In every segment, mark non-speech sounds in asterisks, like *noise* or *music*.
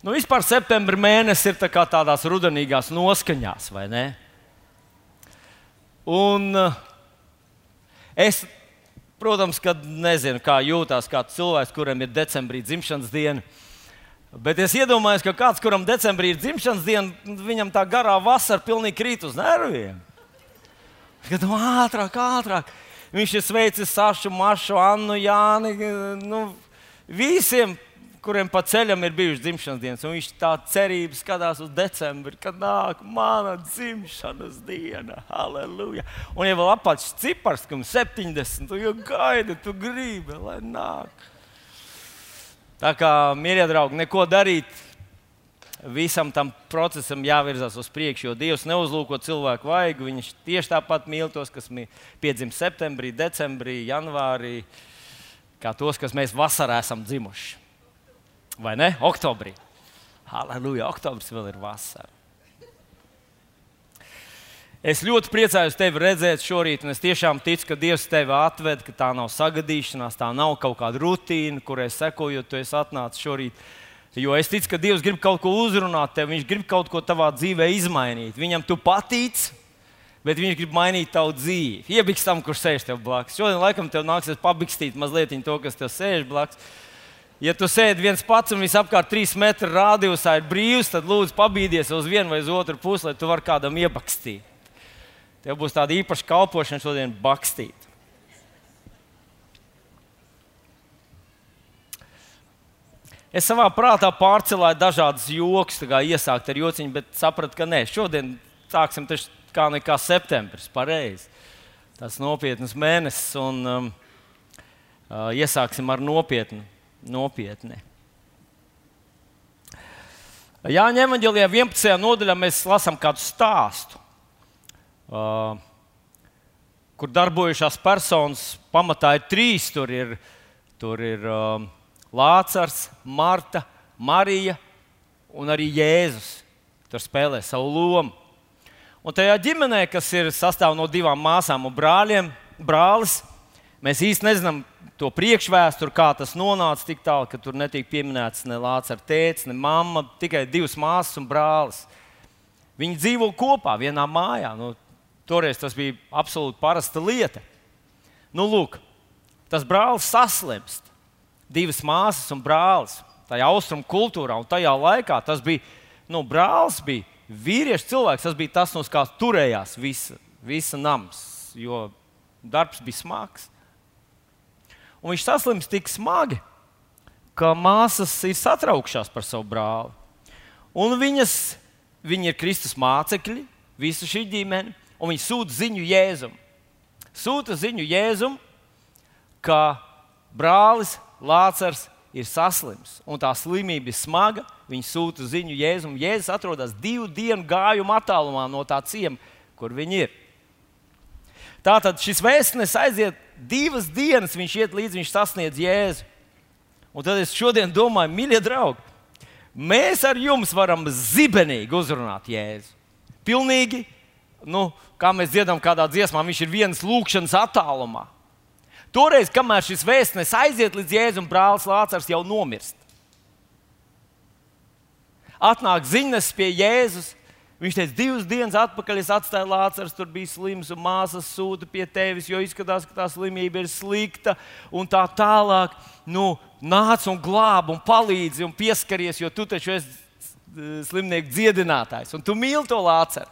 Nu, vispār septembris mēnesis ir tā tādās rudenīgās noskaņās, vai ne? Un uh, es, protams, nezinu, kā jūtas kāds cilvēks, kuram ir decembrī dzimšanas diena. Bet es iedomājos, ka kāds, kuram decembrī ir dzimšanas diena, viņam tā garā vasara pilnīgi krīt uz nerviem. Kad ātrāk, ātrāk. Viņš ir sveicis Sašu, Mašu, Annu, Jāni. Nu, visiem kuriem pa ceļam ir bijušas dzimšanas dienas, viņš tā cerība skatās uz decembri, kad nāk mana dzimšanas diena. Halleluja! Un ja vēl apakšs cipars, kam 70, tu jau gaidi, tu gribi, lai nāk. Tā kā, mīļie draugi, neko darīt. Visam tam procesam jāvirzās uz priekšu, jo Dievs neuzlūko cilvēku vaigu. Viņš tieši tāpat mīl tos, kas piedzimst septembrī, decembrī, janvārī, kā tos, kas mēs vasarā esam dzimuši vai ne? Oktobrī. Halleluja, oktobris vēl ir vasara. Es ļoti priecājos tevi redzēt šorīt, un es tiešām ticu, ka Dievs tevi atved, ka tā nav sagadīšanās, tā nav kaut kāda rutīna, kurai sekojot, tu esi atnācis šorīt. Jo es ticu, ka Dievs grib kaut ko uzrunāt tev, Viņš grib kaut ko tavā dzīvē izmainīt. Viņam tu patīc, bet Viņš grib mainīt tavu dzīvi. Iebiks tam, kurš sēž tev blakus. Šodien laikam tev nāksies pabikstīt mazliet to, kas tev sēž blakus. Ja tu sēdi viens pats un visapkārt trīs metru rādījusā ir brīvs, tad lūdzu pabīdies uz vienu vai uz otru pusi, lai tu varētu kādam iebakstīt. Tev būs tāda īpaša kalpošana šodien bakstīt. Es savā prātā pārcēlāju dažādas joks, kā iesākt ar jociņu, bet sapratu, ka nē, šodien sāksim taču kā nekā septembris. Pareizi. Tas nopietns mēnesis un um, uh, iesāksim ar nopietnu nopietni. Jāņem evanģēlijā 11. nodaļā mēs lasām kādu stāstu, uh, kur darbojušās personas pamatā ir trīs. Tur ir, tur ir uh, Lācars, Marta, Marija un arī Jēzus. Tur spēlē savu lomu. Un tajā ģimenē, kas ir sastāv no divām māsām un brāļiem, brālis, mēs īsti nezinām, to priekšvēsturi, kā tas nonāca tik tālu, ka tur netiek pieminēts ne Lācis ar tēti, ne mamma, tikai divas māsas un brālis. Viņi dzīvo kopā vienā mājā. Nu, toreiz tas bija absolūti parasta lieta. Nu, lūk, tas brālis saslimst. Divas māsas un brālis. Tajā austrumu kultūrā un tajā laikā tas bija, nu, brālis bija vīriešu cilvēks. Tas bija tas, no kā turējās visa, visa nams, jo darbs bija smags. Un viņš saslims tik smagi, ka māsas ir satraukšās par savu brāli. Un viņas, viņi ir Kristus mācekļi, visa šī ģimene, un viņi sūta ziņu Jēzum. Sūta ziņu Jēzum, ka brālis Lācars ir saslims, un tā slimība ir smaga. Viņi sūta ziņu Jēzum. Jēzus atrodas divu dienu gājuma attālumā no tā ciema, kur viņi ir. Tātad šis vēstnesis aiziet divas dienas viņš iet līdzi, viņš sasniedz Jēzu. Un tad es šodien domāju, mīļie draugi, mēs ar jums varam zibenīgi uzrunāt Jēzu. Pilnīgi, nu, kā mēs dziedam kādā dziesmā, viņš ir viens lūkšanas attālumā. Toreiz, kamēr šis vēstnesis aiziet līdz Jēzum, brālis Lācars jau nomirst. Atnāk ziņas pie Jēzus, Viņš teica, divas dienas atpakaļ es atstāju Lācaru, tur bija slims, un māsas sūta pie tevis, jo izskatās, ka tā slimība ir slikta un tā tālāk. Nu, nāc un glāb un palīdzi un pieskaries, jo tu taču esi eh, slimnieku dziedinātājs un tu mīli to Lācaru.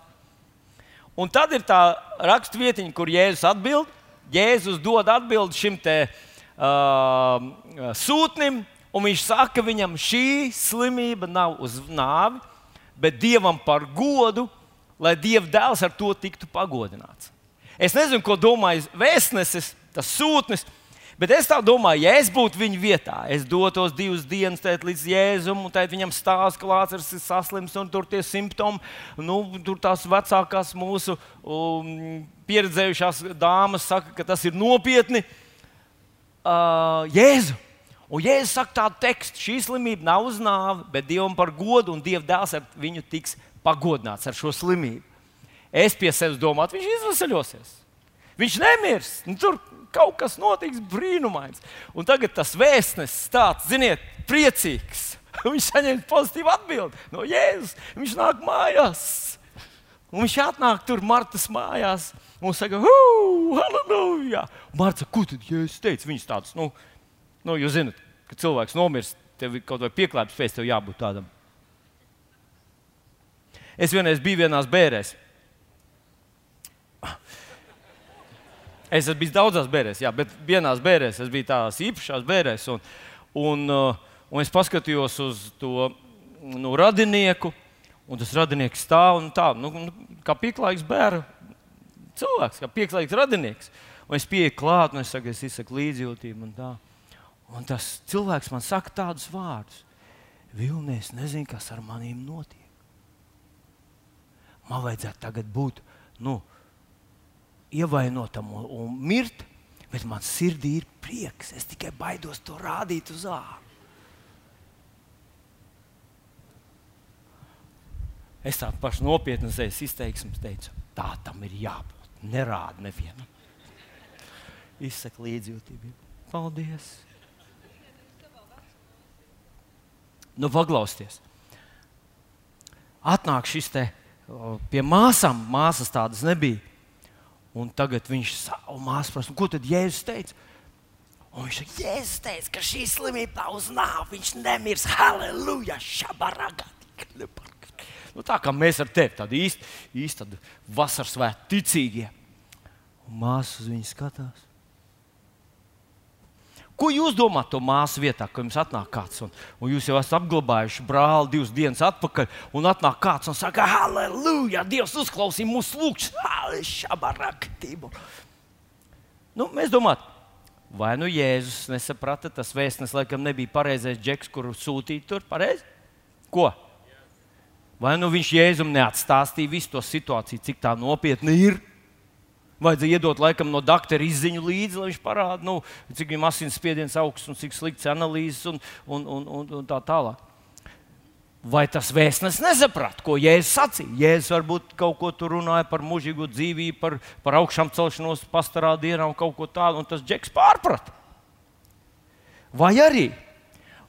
Un tad ir tā raksturvietiņa, kur Jēzus atbild. Jēzus dod atbildi šim te, uh, sūtnim, un viņš saka viņam, šī slimība nav uz nāvi bet Dievam par godu, lai Dieva dēls ar to tiktu pagodināts. Es nezinu, ko domājas vēstnesis, tas sūtnis, bet es tā domāju, ja es būtu viņa vietā, es dotos divas dienas līdz Jēzum, un tad viņam stāsta, ka Lācis ir saslims, un tur tie simptomi, nu, tur tās vecākās mūsu um, pieredzējušās dāmas saka, ka tas ir nopietni. Uh, Jēzu! Un Jēzus saka tādu tekstu, šī slimība nav uz nāvi, bet Dievam par godu, un Dieva dēls ar viņu tiks pagodināts ar šo slimību. Es pie sevis domāju, viņš izvesaļosies. Viņš nemirs. Nu, tur kaut kas notiks brīnumains. Un tagad tas vēstnesis tāds, ziniet, priecīgs. *laughs* viņš saņem pozitīvu atbildi no Jēzus. Viņš nāk mājās. Un viņš atnāk tur Martas mājās un saka, halleluja! Marta, ko tad Jēzus teica? Viņš tāds, nu, nu jūs zināt, ka cilvēks nomirst, tev kaut vai pieklājības pēc tev jābūt tādam. Es vienreiz biju vienās bērēs. Es esmu bijis daudzās bērēs, jā, bet vienās bērēs es biju tādās īpašās bērēs. Un, un, uh, un es paskatījos uz to nu, radinieku, un tas radinieks stāv un tā, nu, nu, kā pieklājīgs bērnu cilvēks, kā pieklājīgs radinieks. Un es pieeju klāt, un es saku, es izsaku līdzjūtību. Un, tā. Un tas cilvēks man saka tādus vārdus: Vilnius, nezinu, kas ar maniem notiek man vajadzētu tagad būt nu, ievainotam un, un mirt, bet man sirdī ir prieks. Es tikai baidos to rādīt uz ārā. Es tādu pašu nopietnu izteiksmu teicu, tā tam ir jābūt. Nerāda nevienam. Izsaka līdzjūtību. Paldies! Nu, paglausties. Atnāk šis te pie māsām. Māsas tādas nebija. Un tagad viņš savu māsu prasa, ko tad Jēzus teica? Un viņš teica, Jēzus teica, ka šī slimība nav uz nāvi. Viņš nemirs. Halleluja! Nu, tā kā mēs ar tevi tādi īsti, īsti vasaras svētki ticīgie. Un māsas uz viņu skatās. Ko jūs domājat to māsu vietā, kad jums atnāk kāds un, un jūs jau esat apglabājuši brāli divas dienas atpakaļ, un atnāk kāds un saka, Halleluja! Dievs uzklausīja mūsu lūgšanu! Nu, mēs domājam, vai nu Jēzus nesaprata, tas vēstnes laikam nebija pareizais džeks, kuru sūtīt tur pareizi? Ko? Vai nu viņš Jēzum neatstāstīja visu to situāciju, cik tā nopietna ir? Vajadzēja iedot laikam no doktora izziņu līdzi, lai viņš parādītu, nu, cik viņam asinsspiediens augsts un cik slikts analīzes un, un, un, un, un tā tālāk. Vai tas vēstnesis nesaprata, ko Jēzus sacīja? Jēzus varbūt kaut ko tur runāja par mūžīgo dzīvību, par, par augšām celšanos, pastarā dienā un kaut ko tādu, un tas džeks pārprata. Vai arī?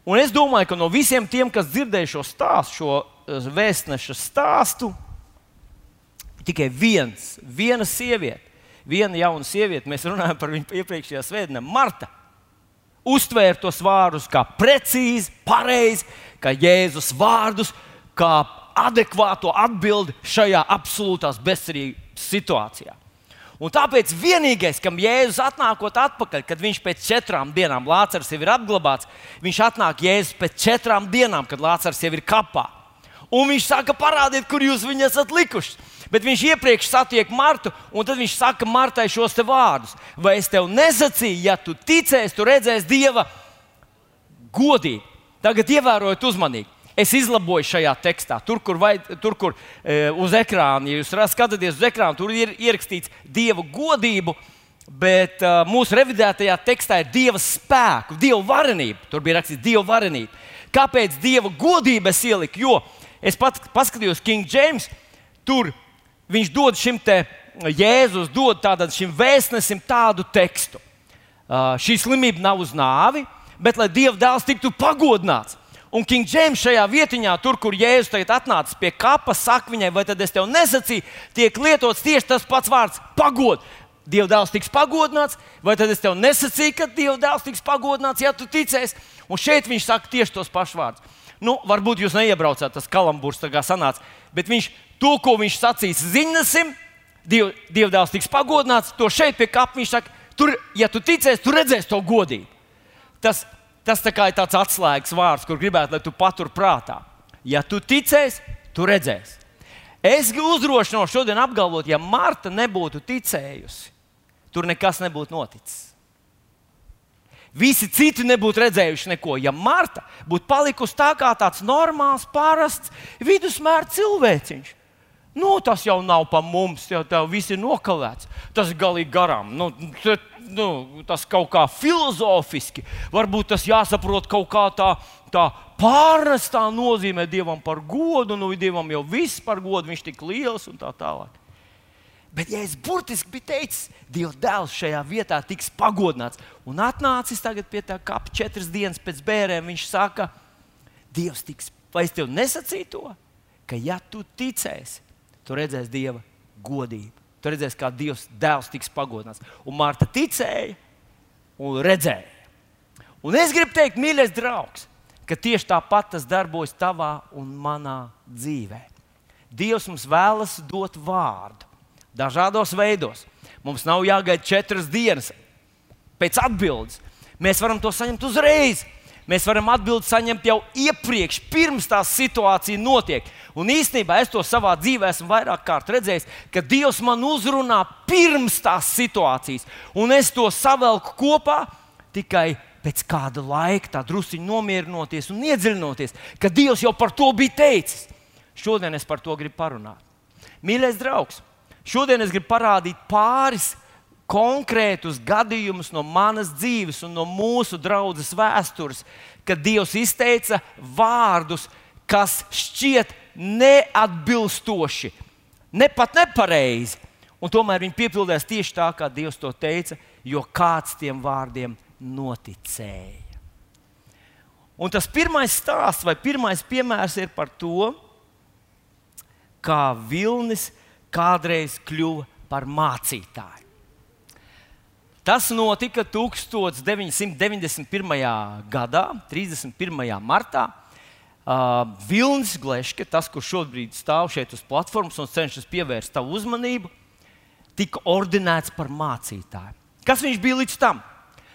Un es domāju, ka no visiem tiem, kas dzirdēja šo stāstu, šo eh, vēstneša stāstu, tikai viens, viena sieviete viena jauna sieviete, mēs runājam par viņu iepriekšējā svētdienā, Marta, uztvēra tos vārdus kā precīzi, pareizi, kā Jēzus vārdus, kā adekvātu atbildi šajā absolūtās bezcerības situācijā. Un tāpēc vienīgais, kam Jēzus atnākot atpakaļ, kad viņš pēc četrām dienām, Lācis jau ir apglabāts, viņš atnāk Jēzus pēc četrām dienām, kad Lācis jau ir kapā. Un viņš saka, parādiet, kur jūs viņu esat likuši. Bet viņš iepriekš satiek Martu, un tad viņš saka Martai šos te vārdus. Vai es tev nesacīju, ja tu ticēsi, tu redzēsi Dieva godīgi. Tagad ievērojiet uzmanīgi. Es izlaboju šajā tekstā, tur, kur, vai, tur, kur e, uz ekrāna, ja jūs skatāties uz ekrānu, tur ir ierakstīts Dieva godību, bet uh, mūsu revidētajā tekstā ir Dieva spēku, Dieva varenība. Tur bija rakstīts Dieva varenība. Kāpēc Dieva godība es ieliku? Jo es pats paskatījos King James, tur viņš dod šim te Jēzus, dod tādam šim vēstnesim tādu tekstu. Uh, šī slimība nav uz nāvi, bet lai Dieva dēls tiktu pagodināts. Un King James šajā vietiņā, tur, kur Jēzus tagad atnācis pie kapa, saka viņai, vai tad es tev nesacīju, tiek lietots tieši tas pats vārds - pagod. Dieva dēls tiks pagodināts, vai tad es tev nesacīju, ka Dieva dēls tiks pagodināts, ja tu ticēsi. Un šeit viņš saka tieši tos pašus vārdus. Nu, varbūt jūs neiebraucāt, tas kalambūrs tā kā sanāca, bet viņš to, ko viņš sacīs Ziņasim, Diev, Dievdēls tiks pagodināts, to šeit pie kapa viņš saka, tur, ja tu ticēsi, tu redzēsi to godību. Tas, tas tā ir tāds atslēgas vārds, kur gribētu, lai tu patur prātā. Ja tu ticēsi, tu redzēsi. Es uzdrošinos šodien apgalvot, ja Marta nebūtu ticējusi, tur nekas nebūtu noticis. Visi citi nebūtu redzējuši neko. Ja Marta būtu palikusi tā kā tāds normāls, parasts, vidusmēra cilvēciņš, Nu, tas jau nav pa mums, jau tā viss ir nokalēts. Tas galīgi garām. Nu, te, nu, tas kaut kā filozofiski, varbūt tas jāsaprot kaut kā tā, tā pārnestā nozīmē Dievam par godu. Nu, Dievam jau viss par godu, viņš ir tik liels un tā tālāk. Bet, ja es burtiski biju teicis, Dieva dēls šajā vietā tiks pagodināts un atnācis tagad pie tā kapa četras dienas pēc bērēm, viņš saka, Dievs tiks, vai es tev nesacīju to, ka ja tu ticēsi, tu redzēsi Dieva godību. Tu redzēsi, kā Dievs dēls tiks pagodināts. Un Marta ticēja un redzēja. Un es gribu teikt, mīļais draugs, ka tieši tāpat tas darbojas tavā un manā dzīvē. Dievs mums vēlas dot vārdu dažādos veidos. Mums nav jāgaida četras dienas pēc atbildes. Mēs varam to saņemt uzreiz. Mēs varam atbildi saņemt jau iepriekš, pirms tā situācija notiek. Un īstenībā es to savā dzīvē esmu vairāk kārt redzējis, ka Dievs man uzrunā pirms tās situācijas, un es to savelku kopā tikai pēc kāda laika, tā druskuļi nomierinoties un iedziļinoties, ka Dievs jau par to bija teicis. Šodien es par to gribu parunāt. Mīļais draugs, šodien es gribu parādīt pāris konkrētus gadījumus no manas dzīves un no mūsu draudzes vēstures, kad Dievs izteica vārdus, kas šķiet neatbilstoši, ne pat nepareizi. Un tomēr viņi piepildījās tieši tā, kā Dievs to teica, jo kāds tiem vārdiem noticēja. Un tas pirmais stāsts vai pirmais piemērs ir par to, kā Vilnis kādreiz kļuva par mācītāju. Tas notika 1991. gadā, 31. martā. Uh, Vilnis Gleške, tas, kurš šobrīd stāv šeit uz platformas un cenšas pievērst tavu uzmanību, tika ordinēts par mācītāju. Kas viņš bija līdz tam?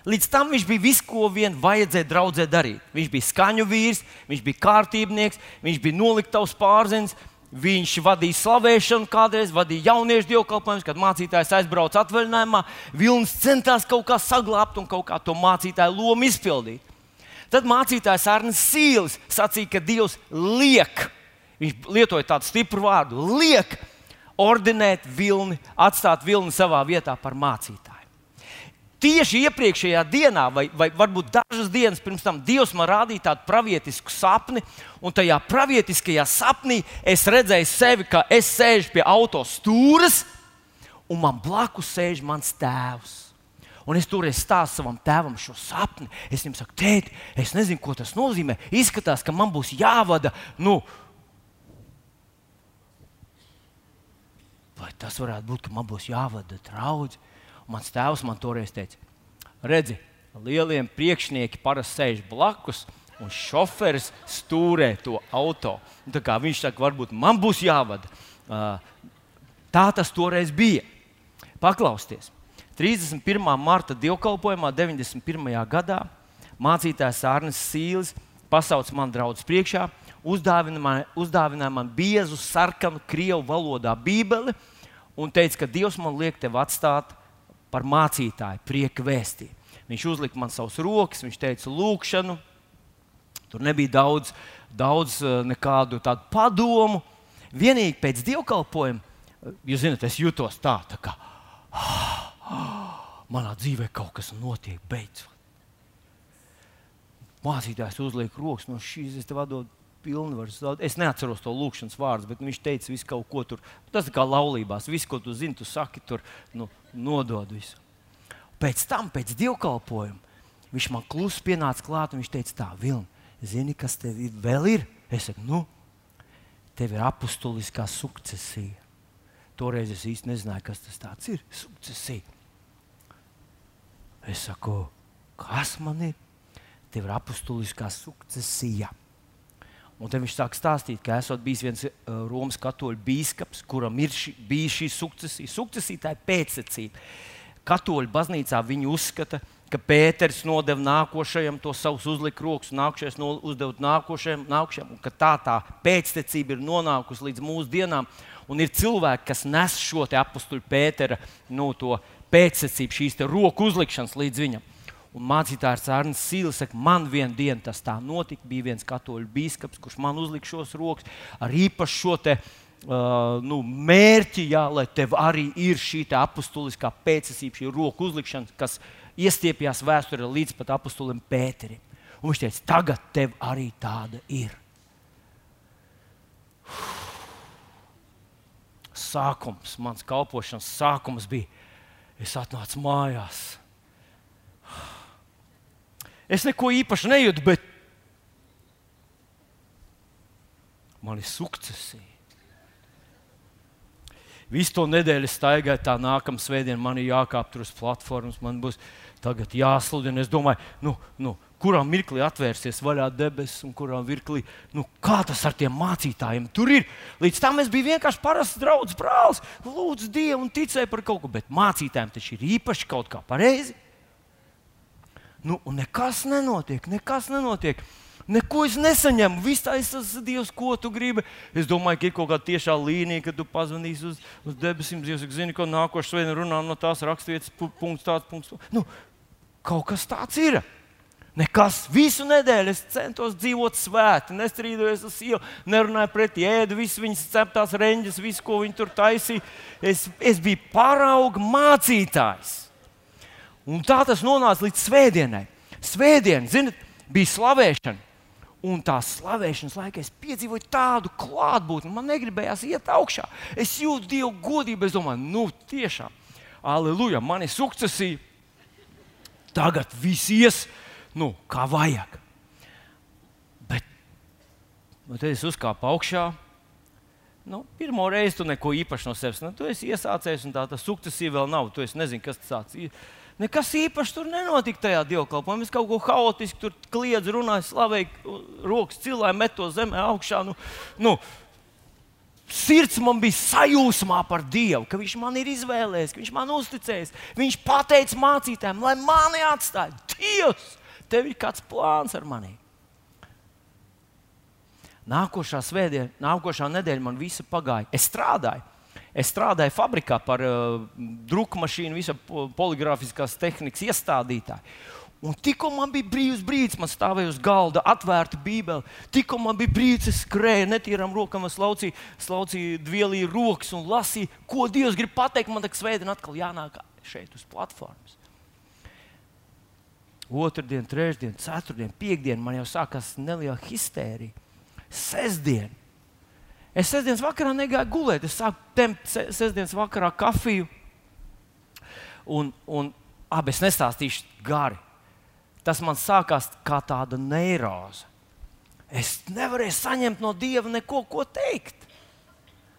Līdz tam viņš bija viss, ko vien vajadzēja draudzē darīt. Viņš bija skaņu vīrs, viņš bija kārtībnieks, viņš bija noliktavs pārziņš, viņš vadīja slavēšanu, kādreiz vadīja jauniešu dievkalpojumus, kad mācītājs aizbrauca atvaļinājumā. Vilnis centās kaut kā saglabāt un kaut kā to mācītāju lomu izpildīt. Tad mācītājs Arnēs Sīls sacīja, ka Dievs liek, viņš lietoja tādu stipru vārdu, liek ordinēt vilni, atstāt vilni savā vietā par mācītāju tieši iepriekšējā dienā, vai, vai varbūt dažas dienas pirms tam, Dievs man rādīja tādu pravietisku sapni, un tajā pravietiskajā sapnī es redzēju sevi, ka es sēžu pie auto stūres, un man blakus sēž mans tēvs. Un es toreiz stāstu savam tēvam šo sapni. Es viņam saku, tēti, es nezinu, ko tas nozīmē. Izskatās, ka man būs jāvada. Nu, vai tas varētu būt, ka man būs jāvada draugs? Mans tēvs man toreiz teica, redzi, lieliem priekšnieki parasti sēž blakus. Un šoferis stūrē to auto. Tā kā viņš saka, varbūt man būs jāvada. Tā tas toreiz bija. Paklausieties, 31. marta dievkalpojumā, 91. gadā, mācītājs Arnēs Sīls pasauc man draugu priekšā, uzdāvināja man, biezu, sarkanu, krievu valodā Bībeli un teica, ka Dievs man liek tevi atstāt par mācītāju, prieka vēstī. Viņš uzlika man savus rokas, viņš teica, lūkšanu. Tur nebija daudz, daudz eh, nekādu tādu padomu. Vienīgi pēc dievkalpojuma, eh, jūs zināt, es jutos tā, tā kā *gasps* manā dzīvē kaut kas notiek beidzot. Mācītājs uzliek rokas no šīs, es tev atdodu pilnvaru. Es neatceros to lūkšanas vārdu, bet viņš teica visu kaut ko tur. Tas kā laulībās, visu, ko tu zini, tu saki tur. Nu, nodod visu. Pēc tam, pēc dievkalpojuma, viņš man klusi pienāca klāt un viņš teica, tā, Vilni, zini, kas tev ir, vēl ir? Es saku, nu, tev ir apustuliskā sukcesija. Toreiz es īsti nezināju, kas tas ir. Sukcesija. Es saku, kas man ir? Tev ir apustuliskā sukcesija. Un tad viņš sāk stāstīt, ka esot bijis viens uh, Romas katoļu biskups, kuram ir ši, bija šī sukcesija. Sukcesija tā ir pēcsacība. Katoļu baznīcā viņi uzskata, ka Pēters nodeva nākošajam to savus uzliku rokas, un nākošais no, uzdeva nākošajam, nākošajam, un ka tā tā pēctecība ir nonākusi līdz mūsdienām. Un ir cilvēki, kas nes šo apakstuļu Pētera no nu, pēctecību, šīs roku uzlikšanas līdz viņam. Un mācītājs Arnēs Sīls saka, man vienā dienā tas tā notika. Bija viens katoļu biskups, kurš man uzlika šos rokas ar īpašu šo te, uh, nu, mērķi, jā, lai tev arī ir šī apustuliskā pēcesība, šī roku uzlikšana, kas iestiepjas vēsturē līdz pat apustulim Pēterim. Un viņš teica, tagad tev arī tāda ir. Sākums, mans kalpošanas sākums bija, es atnācu mājās Es neko īpaši nejūtu, bet man ir sukcesija. Visu to nedēļu staigāju, tā nākamā svētdiena man ir jākāp tur uz platformas, man būs tagad jāsludina. Es domāju, nu, nu, kurā mirklī atvērsies vaļā debesis un kurā mirklī, nu, kā tas ar tiem mācītājiem tur ir. Līdz tam es biju vienkārši parasts draugs, brālis, lūdzu Dievu un ticēju par kaut ko, bet mācītājiem taču ir īpaši kaut kā pareizi. Nu, un nekas nenotiek, nekas nenotiek. Neko es nesaņemu. Viss tas ir Dievs, ko tu gribi. Es domāju, ka ir kaut kāda tiešā līnija, kad tu pazvanīsi uz, uz debesīm. Dievs, zini, ko nākošais svētdien runā no tās raksturvietas, punkts tāds, punkts. Nu, kaut kas tāds ir. Nekas visu nedēļu es centos dzīvot svēti, nestrīdojos ar sievu, nerunāju pretī, ēdu visas viņas ceptās reņģes, visu, ko viņi tur taisīja. Es, es biju parauga mācītājs. Un tā tas nonāca līdz svētdienai. Svētdiena, zinot, bija slavēšana. Un tā slavēšanas laikā es piedzīvoju tādu klātbūtni, man negribējās iet augšā. Es jūtu Dievu godību, es domāju, nu, tiešām, aleluja, man ir sukcesija. Tagad viss ies, nu, kā vajag. Bet, tad es uzkāpu augšā. Nu, pirmo reizi tu neko īpašu no sevis. Nu, tu esi iesācējis, un tā tā sukcesija vēl nav. Tu nezini, kas tas ir Nekas īpašs tur nenotika tajā dievkalpojumā. Es kaut ko haotisku tur kliedzu, runāju, slavēju, rokas cilāju, metu zemē augšā. Nu, nu, Sirds man bija sajūsmā par Dievu, ka Viņš man ir izvēlējies, ka Viņš man uzticējis. Viņš pateica mācītājiem, lai mani atstāj. Dievs, tev ir kāds plāns ar mani. Nākošā svētdiena, nākošā nedēļa man visa pagāja. Es strādāju. Es strādāju fabrikā par uh, druku mašīnu, visā poligrāfiskās tehnikas iestādītāju. Un tikko man bija brīvs brīdis, man stāvēja uz galda atvērta bībele. Tikko man bija brīdis, es skrēju netīram rokam, es laucīju, laucīju dvielīju rokas un lasīju, ko Dievs grib pateikt. Man tas svētdien atkal jānāk šeit uz platformas. Otradien, trešdien, ceturtdien, piekdien man jau sākās neliela histērija. Sestdien Es sestdienas vakarā negāju gulēt. Es sāku temt sestdienas vakarā kafiju. Un, un abi es nestāstīšu gari. Tas man sākās kā tāda neiroze. Es nevarēju saņemt no Dieva neko teikt.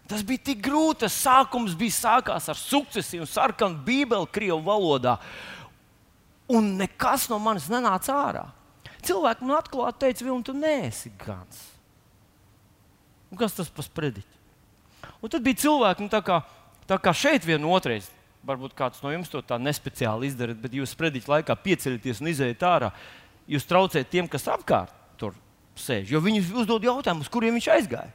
Tas bija tik grūti. Tas sākums bija sākās ar sukcesiju sarkanu bībeli Krievijas valodā. Un nekas no manis nenāca ārā. Cilvēki man atklāti teica, Vilni, tu neesi gans. Un kas tas par sprediķi? Un tad bija cilvēki, nu, tā, kā, tā kā šeit viena otrais. Varbūt kāds no jums to tā nespeciāli izdarīt, bet jūs sprediķi laikā pieceļaties un izējat ārā. Jūs traucējat tiem, kas apkārt tur sēž. Jo viņi uzdod jautājumus, kuriem viņš aizgāja.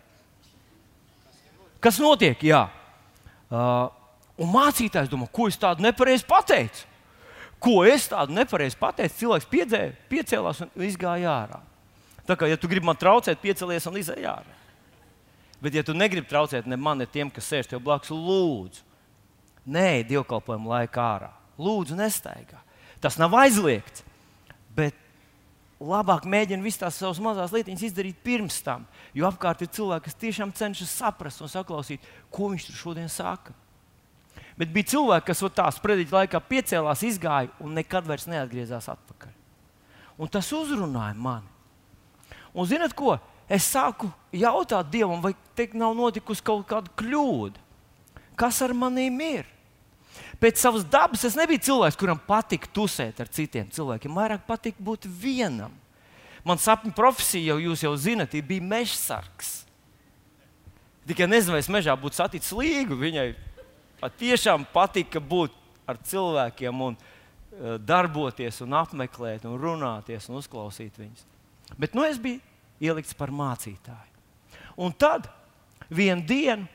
Kas notiek? Jā. Uh, un mācītājs domā, ko es tādu nepareizi pateicu. Ko es tādu nepareizi pateicu? Cilvēks piedzēja, piecēlās un izgāja ārā. Tā kā, ja tu gribi man traucēt, piecelies un izēj ārā. Bet, ja tu negribi traucēt ne man, ne tiem, kas sēž tev blakus, lūdzu, nē, dievkalpojumu laikā ārā. Lūdzu, nestaigā. Tas nav aizliegts. Bet labāk mēģina visas tās savas mazās lietiņas izdarīt pirms tam. Jo apkārt ir cilvēki, kas tiešām cenšas saprast un saklausīt, ko viņš tur šodien saka. Bet bija cilvēki, kas tā sprediķa laikā piecēlās, izgāja un nekad vairs neatgriezās atpakaļ. Un tas uzrunāja mani. Un zinat ko? Es sāku jautāt Dievam, vai te nav notikusi kaut kāda kļūda. Kas ar maniem ir? Pēc savas dabas es nebiju cilvēks, kuram patīk tusēt ar citiem cilvēkiem. Vairāk patīk būt vienam. Man sapņu profesija, jau jūs jau zinat, bija mežsargs. Tikai nezinu, vai es mežā būtu saticis līgu. Viņai patiešām patika būt ar cilvēkiem un uh, darboties, un apmeklēt, un runāties un uzklausīt viņus. Bet nu, es biju ielikts par mācītāju. Un tad vienā dienā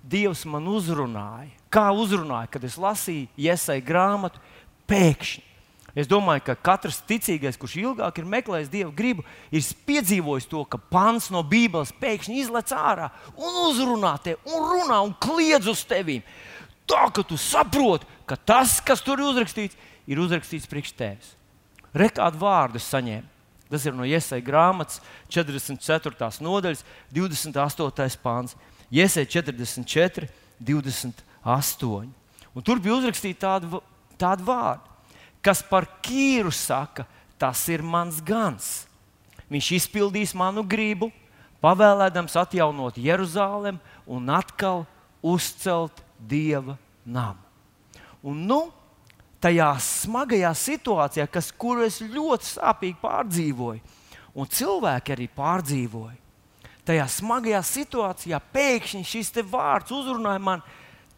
Dievs man uzrunāja. Kā uzrunāja, kad es lasīju iesai grāmatu, pēkšņi. Es domāju, ka katrs ticīgais, kurš ilgāk ir meklējis Dieva gribu, ir piedzīvojis to, ka pants no Bībeles pēkšņi izlec ārā un uzrunā tevi, un runā un kliedz uz tevi. Tā ka tu saproti, ka tas, kas tur ir uzrakstīts, ir uzrakstīts priekš tevis. Rekādu vārdu saņēmu. Tas ir no Iesai grāmatas 44. nodaļas, 28. pāns. Iesai 44, 28. Un tur bija uzrakstīta tāda, tāda vārda, kas par Kīru saka, tas ir mans gans. Viņš izpildīs manu gribu, pavēlēdams atjaunot Jeruzalem un atkal uzcelt Dieva namu. Un, nu, tajā smagajā situācijā, kas, kuru es ļoti sāpīgi pārdzīvoju, un cilvēki arī pārdzīvoja, tajā smagajā situācijā pēkšņi šis vārds uzrunāja man,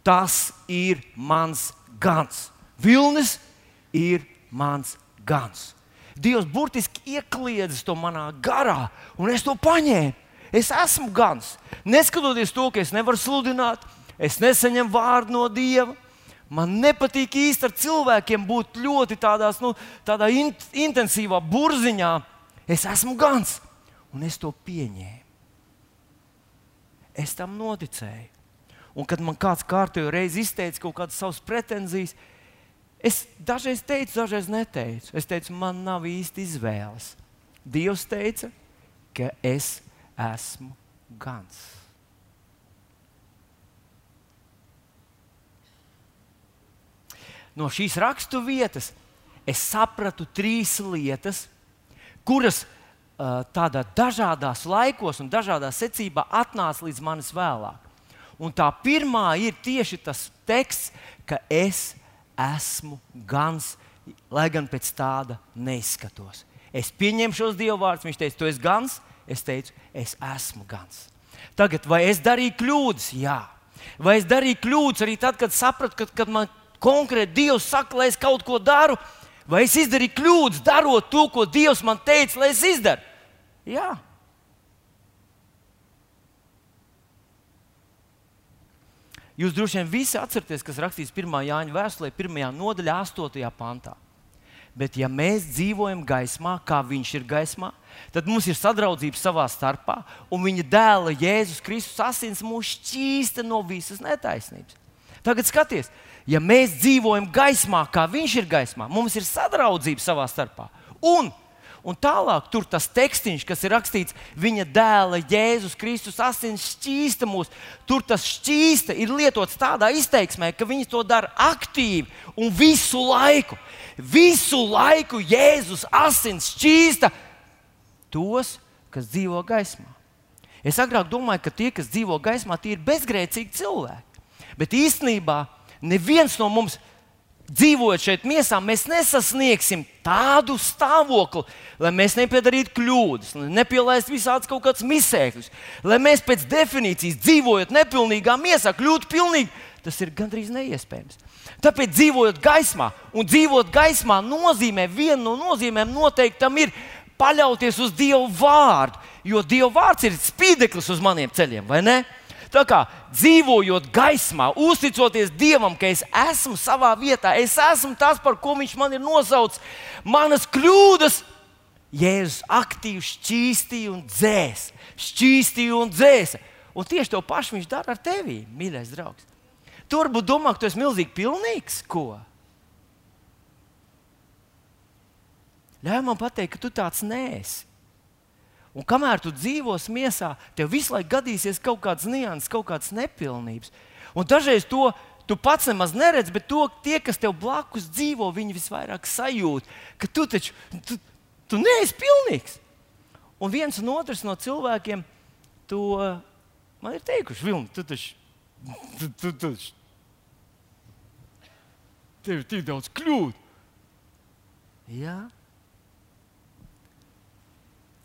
tas ir mans gans. Vilnis ir mans gans. Dievs burtiski iekliedzis to manā garā, un es to paņēmu. Es esmu gans. Neskatoties to, ka es nevaru sludināt, es nesaņemu vārdu no Dieva. Man nepatīk īsti ar cilvēkiem būt ļoti tādās, nu, tādā in intensīvā burziņā. Es esmu gans, un es to pieņēmu. Es tam noticēju. Un kad man kāds kārtējo reizi izteica kaut kādas savas pretenzijas, es dažreiz teicu, dažreiz neteicu. Es teicu, man nav īsti izvēles. Dievs teica, ka es esmu gans. No šīs rakstu vietas es sapratu trīs lietas, kuras uh, tādā dažādās laikos un dažādā secībā atnāca līdz manis vēlāk. Un tā pirmā ir tieši tas teksts, ka es esmu gans, lai gan pēc tāda neizskatos. Es pieņemu šos dievu vārdus, viņš teica, tu esi gans, es teicu, es esmu gans. Tagad, vai es darīju kļūdas? Jā. Vai es darīju kļūdas arī tad, kad sapratu, ka, kad man konkrēti Dievs saka, lai es kaut ko daru, vai es izdarīju kļūdas, darot to, ko Dievs man teica, lai es izdaru. Jā. Jūs droši vien visi atceraties, kas rakstīts 1. Jāņa vēstulē, 1. nodaļā, 8. pantā. Bet, ja mēs dzīvojam gaismā, kā Viņš ir gaismā, tad mums ir sadraudzība savā starpā, un Viņa dēla Jēzus Kristus asins mūs šķīsta no visas netaisnības. Tagad skaties, ja mēs dzīvojam gaismā, kā viņš ir gaismā, mums ir sadraudzība savā starpā. Un, un tālāk tur tas tekstīns, kas ir rakstīts, viņa dēla Jēzus Kristus asins šķīsta mūs. Tur tas šķīsta ir lietots tādā izteiksmē, ka viņi to dara aktīvi un visu laiku. Visu laiku Jēzus asins šķīsta tos, kas dzīvo gaismā. Es agrāk domāju, ka tie, kas dzīvo gaismā, tie ir bezgrēcīgi cilvēki. Bet īstenībā neviens no mums, dzīvojot šeit, miesā, mēs nesasniegsim tādu stāvokli, lai mēs nepiedarītu kļūdas, nepielaistu visādus kaut kādus misēkļus, lai mēs pēc definīcijas dzīvojot nepilnīgā miesā, kļūtu pilnīgi. Tas ir gandrīz neiespējams. Tāpēc dzīvojot gaismā, un dzīvot gaismā nozīmē, viena no nozīmēm noteikti tam ir paļauties uz Dieva vārdu. Jo Dieva vārds ir spīdeklis uz maniem ceļiem, vai ne? Tā kā dzīvojot gaismā, uzticoties Dievam, ka es esmu savā vietā, es esmu tas, par ko Viņš man ir nosaucis, manas kļūdas. Jēzus aktīvi šķīstīja un dzēsa, šķīstīja un dzēsa. Un tieši to pašu viņš dara ar tevi, mīļais draugs. Tu varbūt domā, ka tu esi milzīgi pilnīgs. Ko? Ļauj man pateikt, ka tu tāds neesi. Un kamēr tu dzīvosi miesā, tev visu laiku gadīsies kaut kādas nianses, kaut kādas nepilnības. Un dažreiz to tu pats nemaz neredzi, bet to tie, kas tev blakus dzīvo, viņi visvairāk sajūt, ka tu taču tu, tu neesi pilnīgs. Un viens un otrs no cilvēkiem to man ir teikuši, Vilni, tu taču. Tu, tu, tu, tev ir tik daudz kļūdu. Jā.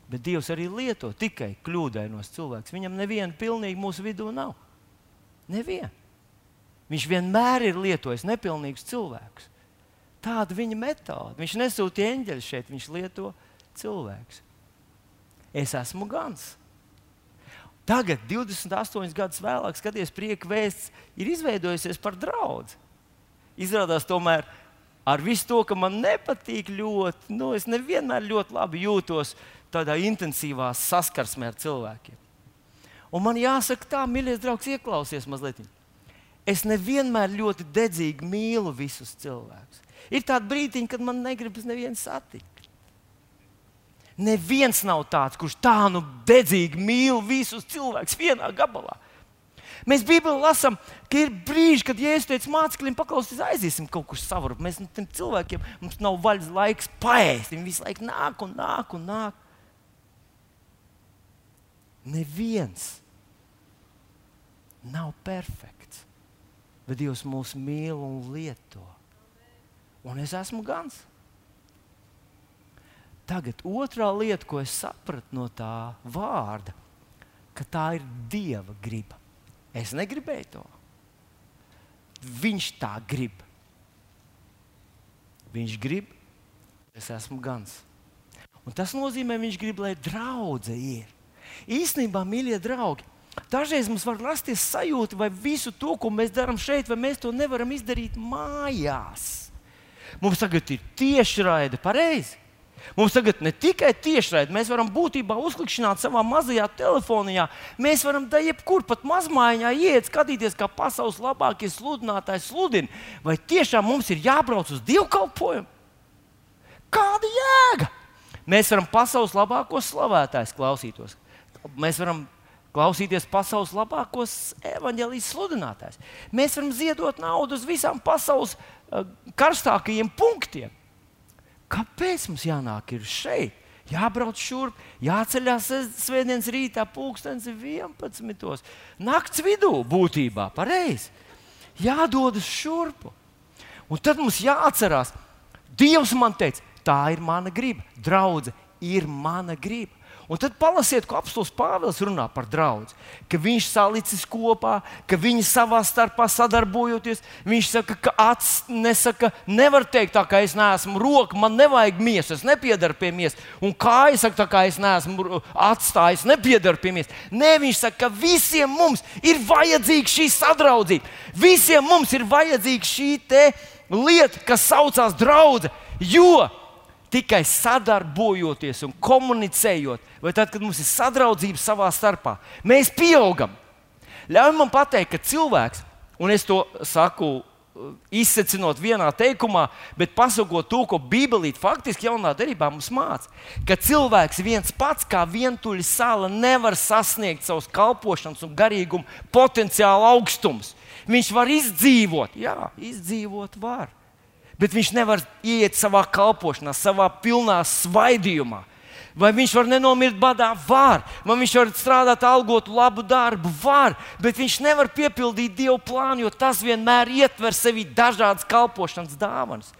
Bet Dievs arī lieto tikai kļūdainos cilvēkus. Viņam neviena pilnīgi mūsu vidū nav. Neviena. Viņš vienmēr ir lietojis nepilnīgus cilvēkus. Tāda viņa metode. Viņš nesūta eņģeļus šeit, viņš lieto cilvēkus. Es esmu gans. Tagad, 28 gadus vēlāk, skaties, prieka vēsts ir izveidojusies par draugu. Izrādās, tomēr ar visu to, ka man nepatīk ļoti, nu, es nevienmēr ļoti labi jūtos tādā intensīvā saskarsmē ar cilvēkiem. Un man jāsaka, tā, mīļais draugs, ieklausies mazliet. Es nevienmēr ļoti dedzīgi mīlu visus cilvēkus. Ir tādi brīdiņi, kad man negribas nevienu satikt. Neviens nav tāds, kurš tā nu dedzīgi mīl visus cilvēkus vienā gabalā. Mēs Bībelē lasām, ka ir brīži, kad Jēzus teica mācekļiem, paklausieties, aiziesim kaut kur savur. Mēs tam cilvēkiem mums nav vaļas laiks paēst. Viņi visu laiku nāk un nāk un nāk. Neviens nav perfekts, bet Dievs mūs mīl un lieto. Un es esmu gans. Tagad otrā lieta, ko es sapratu no tā vārda, ka tā ir Dieva griba. Es negribēju to. Viņš tā grib. Viņš grib, es esmu gans. Un tas nozīmē, viņš grib, lai draudzene ir. Īsnībā, mīļie draugi, dažreiz mums var rasties sajūta, vai visu to, ko mēs darām šeit, vai mēs to nevaram izdarīt mājās. Mums tagad ir tiešraide, pareizi. Mums tagad ne tikai tiešraidi, mēs varam būtībā uzklikšķināt savā mazajā telefoniņā. Mēs varam da jebkur pat mazmaiņā iet, skatīties, kā pasaules labākie sludinātāji sludina. Vai tiešām mums ir jābrauc uz dievkalpojumu? Kāda jēga? Mēs varam pasaules labākos slavētājus klausīties. Mēs varam klausīties pasaules labākos evaņģēlijas sludinātājus. Mēs varam ziedot naudu uz visām pasaules uh, karstākajiem punktiem. Kāpēc mums jānāk šeit? Jābrauc šurp, jāceļās svētdienas rītā, pulkstenis 11. Nakts vidū būtībā pareizi. Jādodas šurpu. Un tad mums jāatcerās, Dievs man teica, tā ir mana griba, draudzene ir mana griba. Un tad palasiet, ko apstults Pāvils runā par draugu. Ka viņš salicis kopā, ka viņi savā starpā sadarbojoties. Viņš saka, ka acis nesaka, nevar teikt, tā kā es neesmu roka, man nevajag miesu, es nepiedaru pie miesas. Un kāja saka, tā kā es neesmu atstājis, nepiedaru pie miesas. Nē, viņš saka, ka visiem mums ir vajadzīga šī sadraudzība. Visiem mums ir vajadzīga šī lieta, kas saucās draudzene. Jo tikai sadarbojoties un komunicējot, vai tad, kad mums ir sadraudzība savā starpā, mēs pieaugam. Ļauj man pateikt, ka cilvēks, un es to saku uh, izsecinot vienā teikumā, bet pasakot to, ko Bībelīte faktiski jaunā darbā mums māca, ka cilvēks viens pats, kā vientuļa sāla, nevar sasniegt savus kalpošanas un garīguma potenciālu augstumus. Viņš var izdzīvot, jā, izdzīvot var bet viņš nevar iet savā kalpošanā, savā pilnā svaidījumā. Vai viņš var nenomirt badā? Var. Vai viņš var strādāt, algotu labu darbu? Var. Bet viņš nevar piepildīt Dieva plānu, jo tas vienmēr ietver sevi dažādas kalpošanas dāvanas.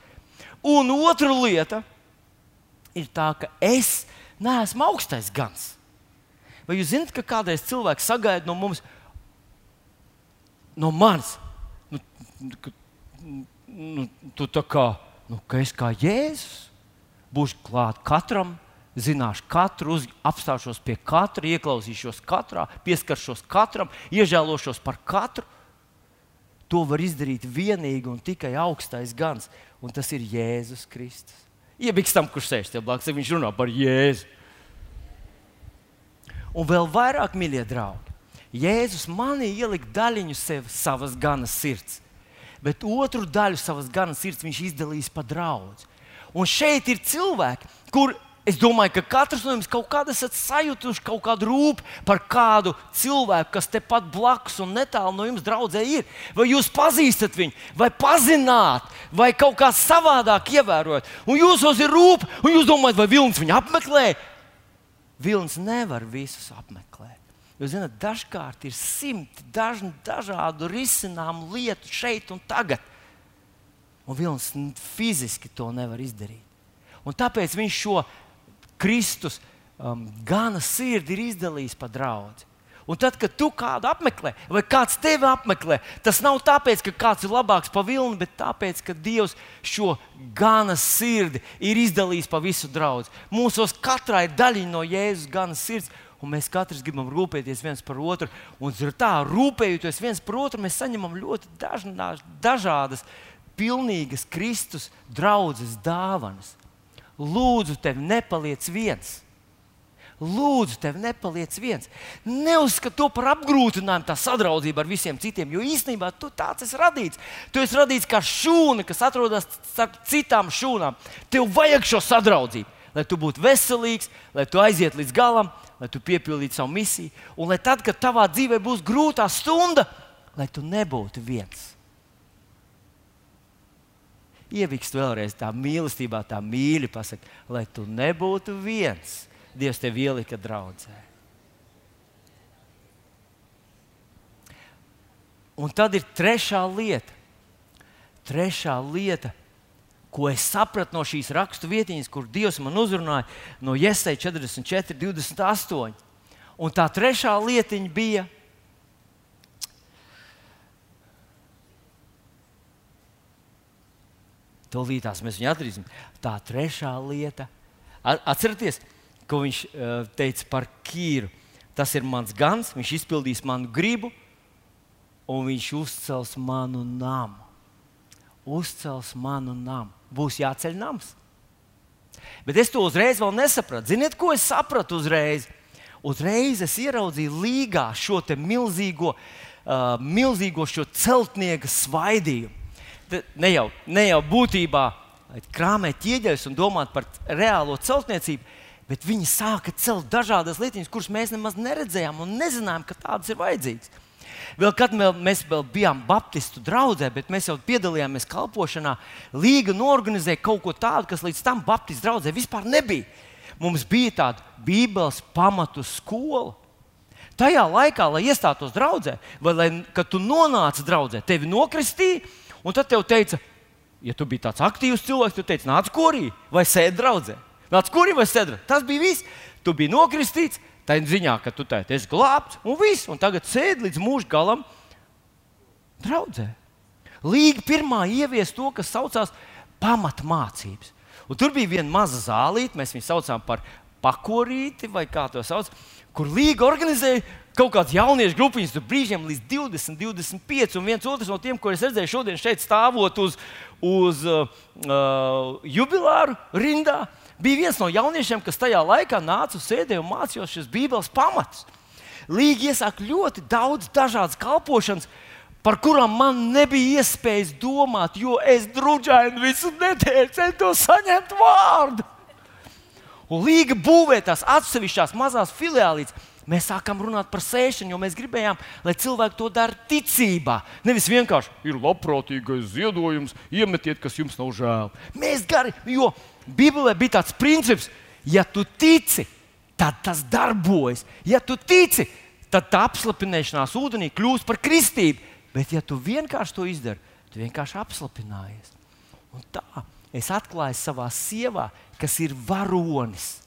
Un otra lieta ir tā, ka es neesmu augstais gans. Vai jūs zināt, ka kādreiz cilvēks sagaida no mums, no manis, nu, nu, tu tā kā, nu, ka es kā Jēzus būšu klāt katram, zināšu katru, apstāšos pie katra, ieklausīšos katrā, pieskaršos katram, iežēlošos par katru. To var izdarīt vienīgi un tikai augstais gans, un tas ir Jēzus Kristus. Iebiks tam, kurš sēž te blakus, viņš runā par Jēzu. Un vēl vairāk, mīļie draugi, Jēzus manī ielika daļiņu sev savas ganas sirds bet otru daļu savas garas sirds viņš izdalīs pa draugu. Un šeit ir cilvēki, kur es domāju, ka katrs no jums kaut kādā esat sajutuši kaut kādu rūpību par kādu cilvēku, kas tepat blakus un netālu no jums draudzē ir. Vai jūs pazīstat viņu, vai pazināt, vai kaut kā savādāk ievērojat. Un jūsos ir rūpība, un jūs domājat, vai vilnis viņu apmeklē? Vilnis nevar visus apmeklēt. Jūs zināt, dažkārt ir simti dažn, dažādu risinājumu lietu šeit un tagad. Un viens fiziski to nevar izdarīt. Un tāpēc viņš šo Kristus um, gana sirdi ir izdalījis pa draugu. Un tad, kad tu kādu apmeklē, vai kāds tevi apmeklē, tas nav tāpēc, ka kāds ir labāks par vilni, bet tāpēc, ka Dievs šo gana sirdi ir izdalījis pa visu draugu. Mūsos katrai daļai no Jēzus gana sirds un mēs katrs gribam rūpēties viens par otru. Un tā, rūpējoties viens par otru, mēs saņemam ļoti dažnās, dažādas, pilnīgas Kristus draudzes dāvanas. Lūdzu, tev nepaliec viens. Lūdzu, tev nepaliec viens. Neuzskat to par apgrūtinājumu, tā sadraudzība ar visiem citiem, jo īstenībā tu tāds esi radīts. Tu esi radīts kā šūna, kas atrodas starp citām šūnām. Tev vajag šo sadraudzību, lai tu būtu veselīgs, lai tu aizietu līdz galam, lai tu piepildītu savu misiju. Un lai tad, kad tavā dzīvē būs grūtā stunda, lai tu nebūtu viens. Ievikst vēlreiz tā mīlestībā, tā mīļi pasakot, lai tu nebūtu viens. Dievs tev ielika draudzē. Un tad ir trešā lieta. Trešā lieta ko es sapratu no šīs rakstu vietiņas, kur Dievs man uzrunāja no Jēzus 44, 28. Un tā trešā lietiņa bija. Tūlītās mēs viņu atradīsim. Tā trešā lieta. Atcerieties, ko viņš uh, teica par Kīru. Tas ir mans gans, viņš izpildīs manu gribu, un viņš uzcels manu namu. Uzcels manu namu. Būs jāceļ nams. Bet es to uzreiz nesapratu. Ziniet, ko es sapratu uzreiz? Uzreiz es ieraudzīju līgā šo milzīgo, uh, milzīgo šo celtnieka svaidījumu. Ne jau, ne jau būtībā krāpēt ķieģeļus un domāt par reālo celtniecību, bet viņi sāka celt dažādas lietas, kuras mēs nemaz neredzējām un nezinājām, ka tādas ir vajadzīgas. Vēl kad mēs vēl bijām Baptistu draugā, bet mēs jau piedalījāmies kalpošanā, Līga norganizēja kaut ko tādu, kas līdz tam Baptistu draugā vispār nebija. Mums bija tāda Bībeles pamatu skola. Tajā laikā, lai iestātos draudzē, vai lai, kad tu nonāci draudzē, tevi nokristīja, un tad te teica, ja tu biji tāds aktīvs cilvēks, tad teici, nāc korī vai sēdi draudzē. Nāc korī vai sēdi. Tas bija viss. Tu biji nokristīts, tā ziņā, ka tu tā esi glābts, un viss, un tagad sēdi līdz mūža galam draudzē. Līga pirmā ievies to, kas saucās pamatmācības. Un tur bija viena maza zālīte, mēs viņu saucām par pakorīti, vai kā to sauc, kur Līga organizēja kaut kādas jauniešu grupiņas, tur brīžiem līdz 20, 25. Un viens otrs no tiem, ko es redzēju šodien šeit stāvot uz, uz uh, uh, jubilāru rindā, bija viens no jauniešiem, kas tajā laikā nāca uz sēdē un mācījās šīs Bībeles pamatus. Līga iesāk ļoti daudz dažādas kalpošanas, par kurām man nebija iespējas domāt, jo es drudžaini visu nedēļu centos saņemt vārdu. Un Līga būvē tās atsevišķās mazās filiālītes. Mēs sākām runāt par sēšanu, jo mēs gribējām, lai cilvēki to dara ticībā. Nevis vienkārši ir labprātīgais ziedojums, iemetiet, kas jums nav žēl. Mēs gari, jo Bībelē bija tāds princips, ja tu tici, tad tas darbojas. Ja tu tici, tad tā apslapināšanās ūdenī kļūst par kristību. Bet, ja tu vienkārši to izdari, tu vienkārši apslapinājies. Un tā es atklāju savā sievā, kas ir varonis.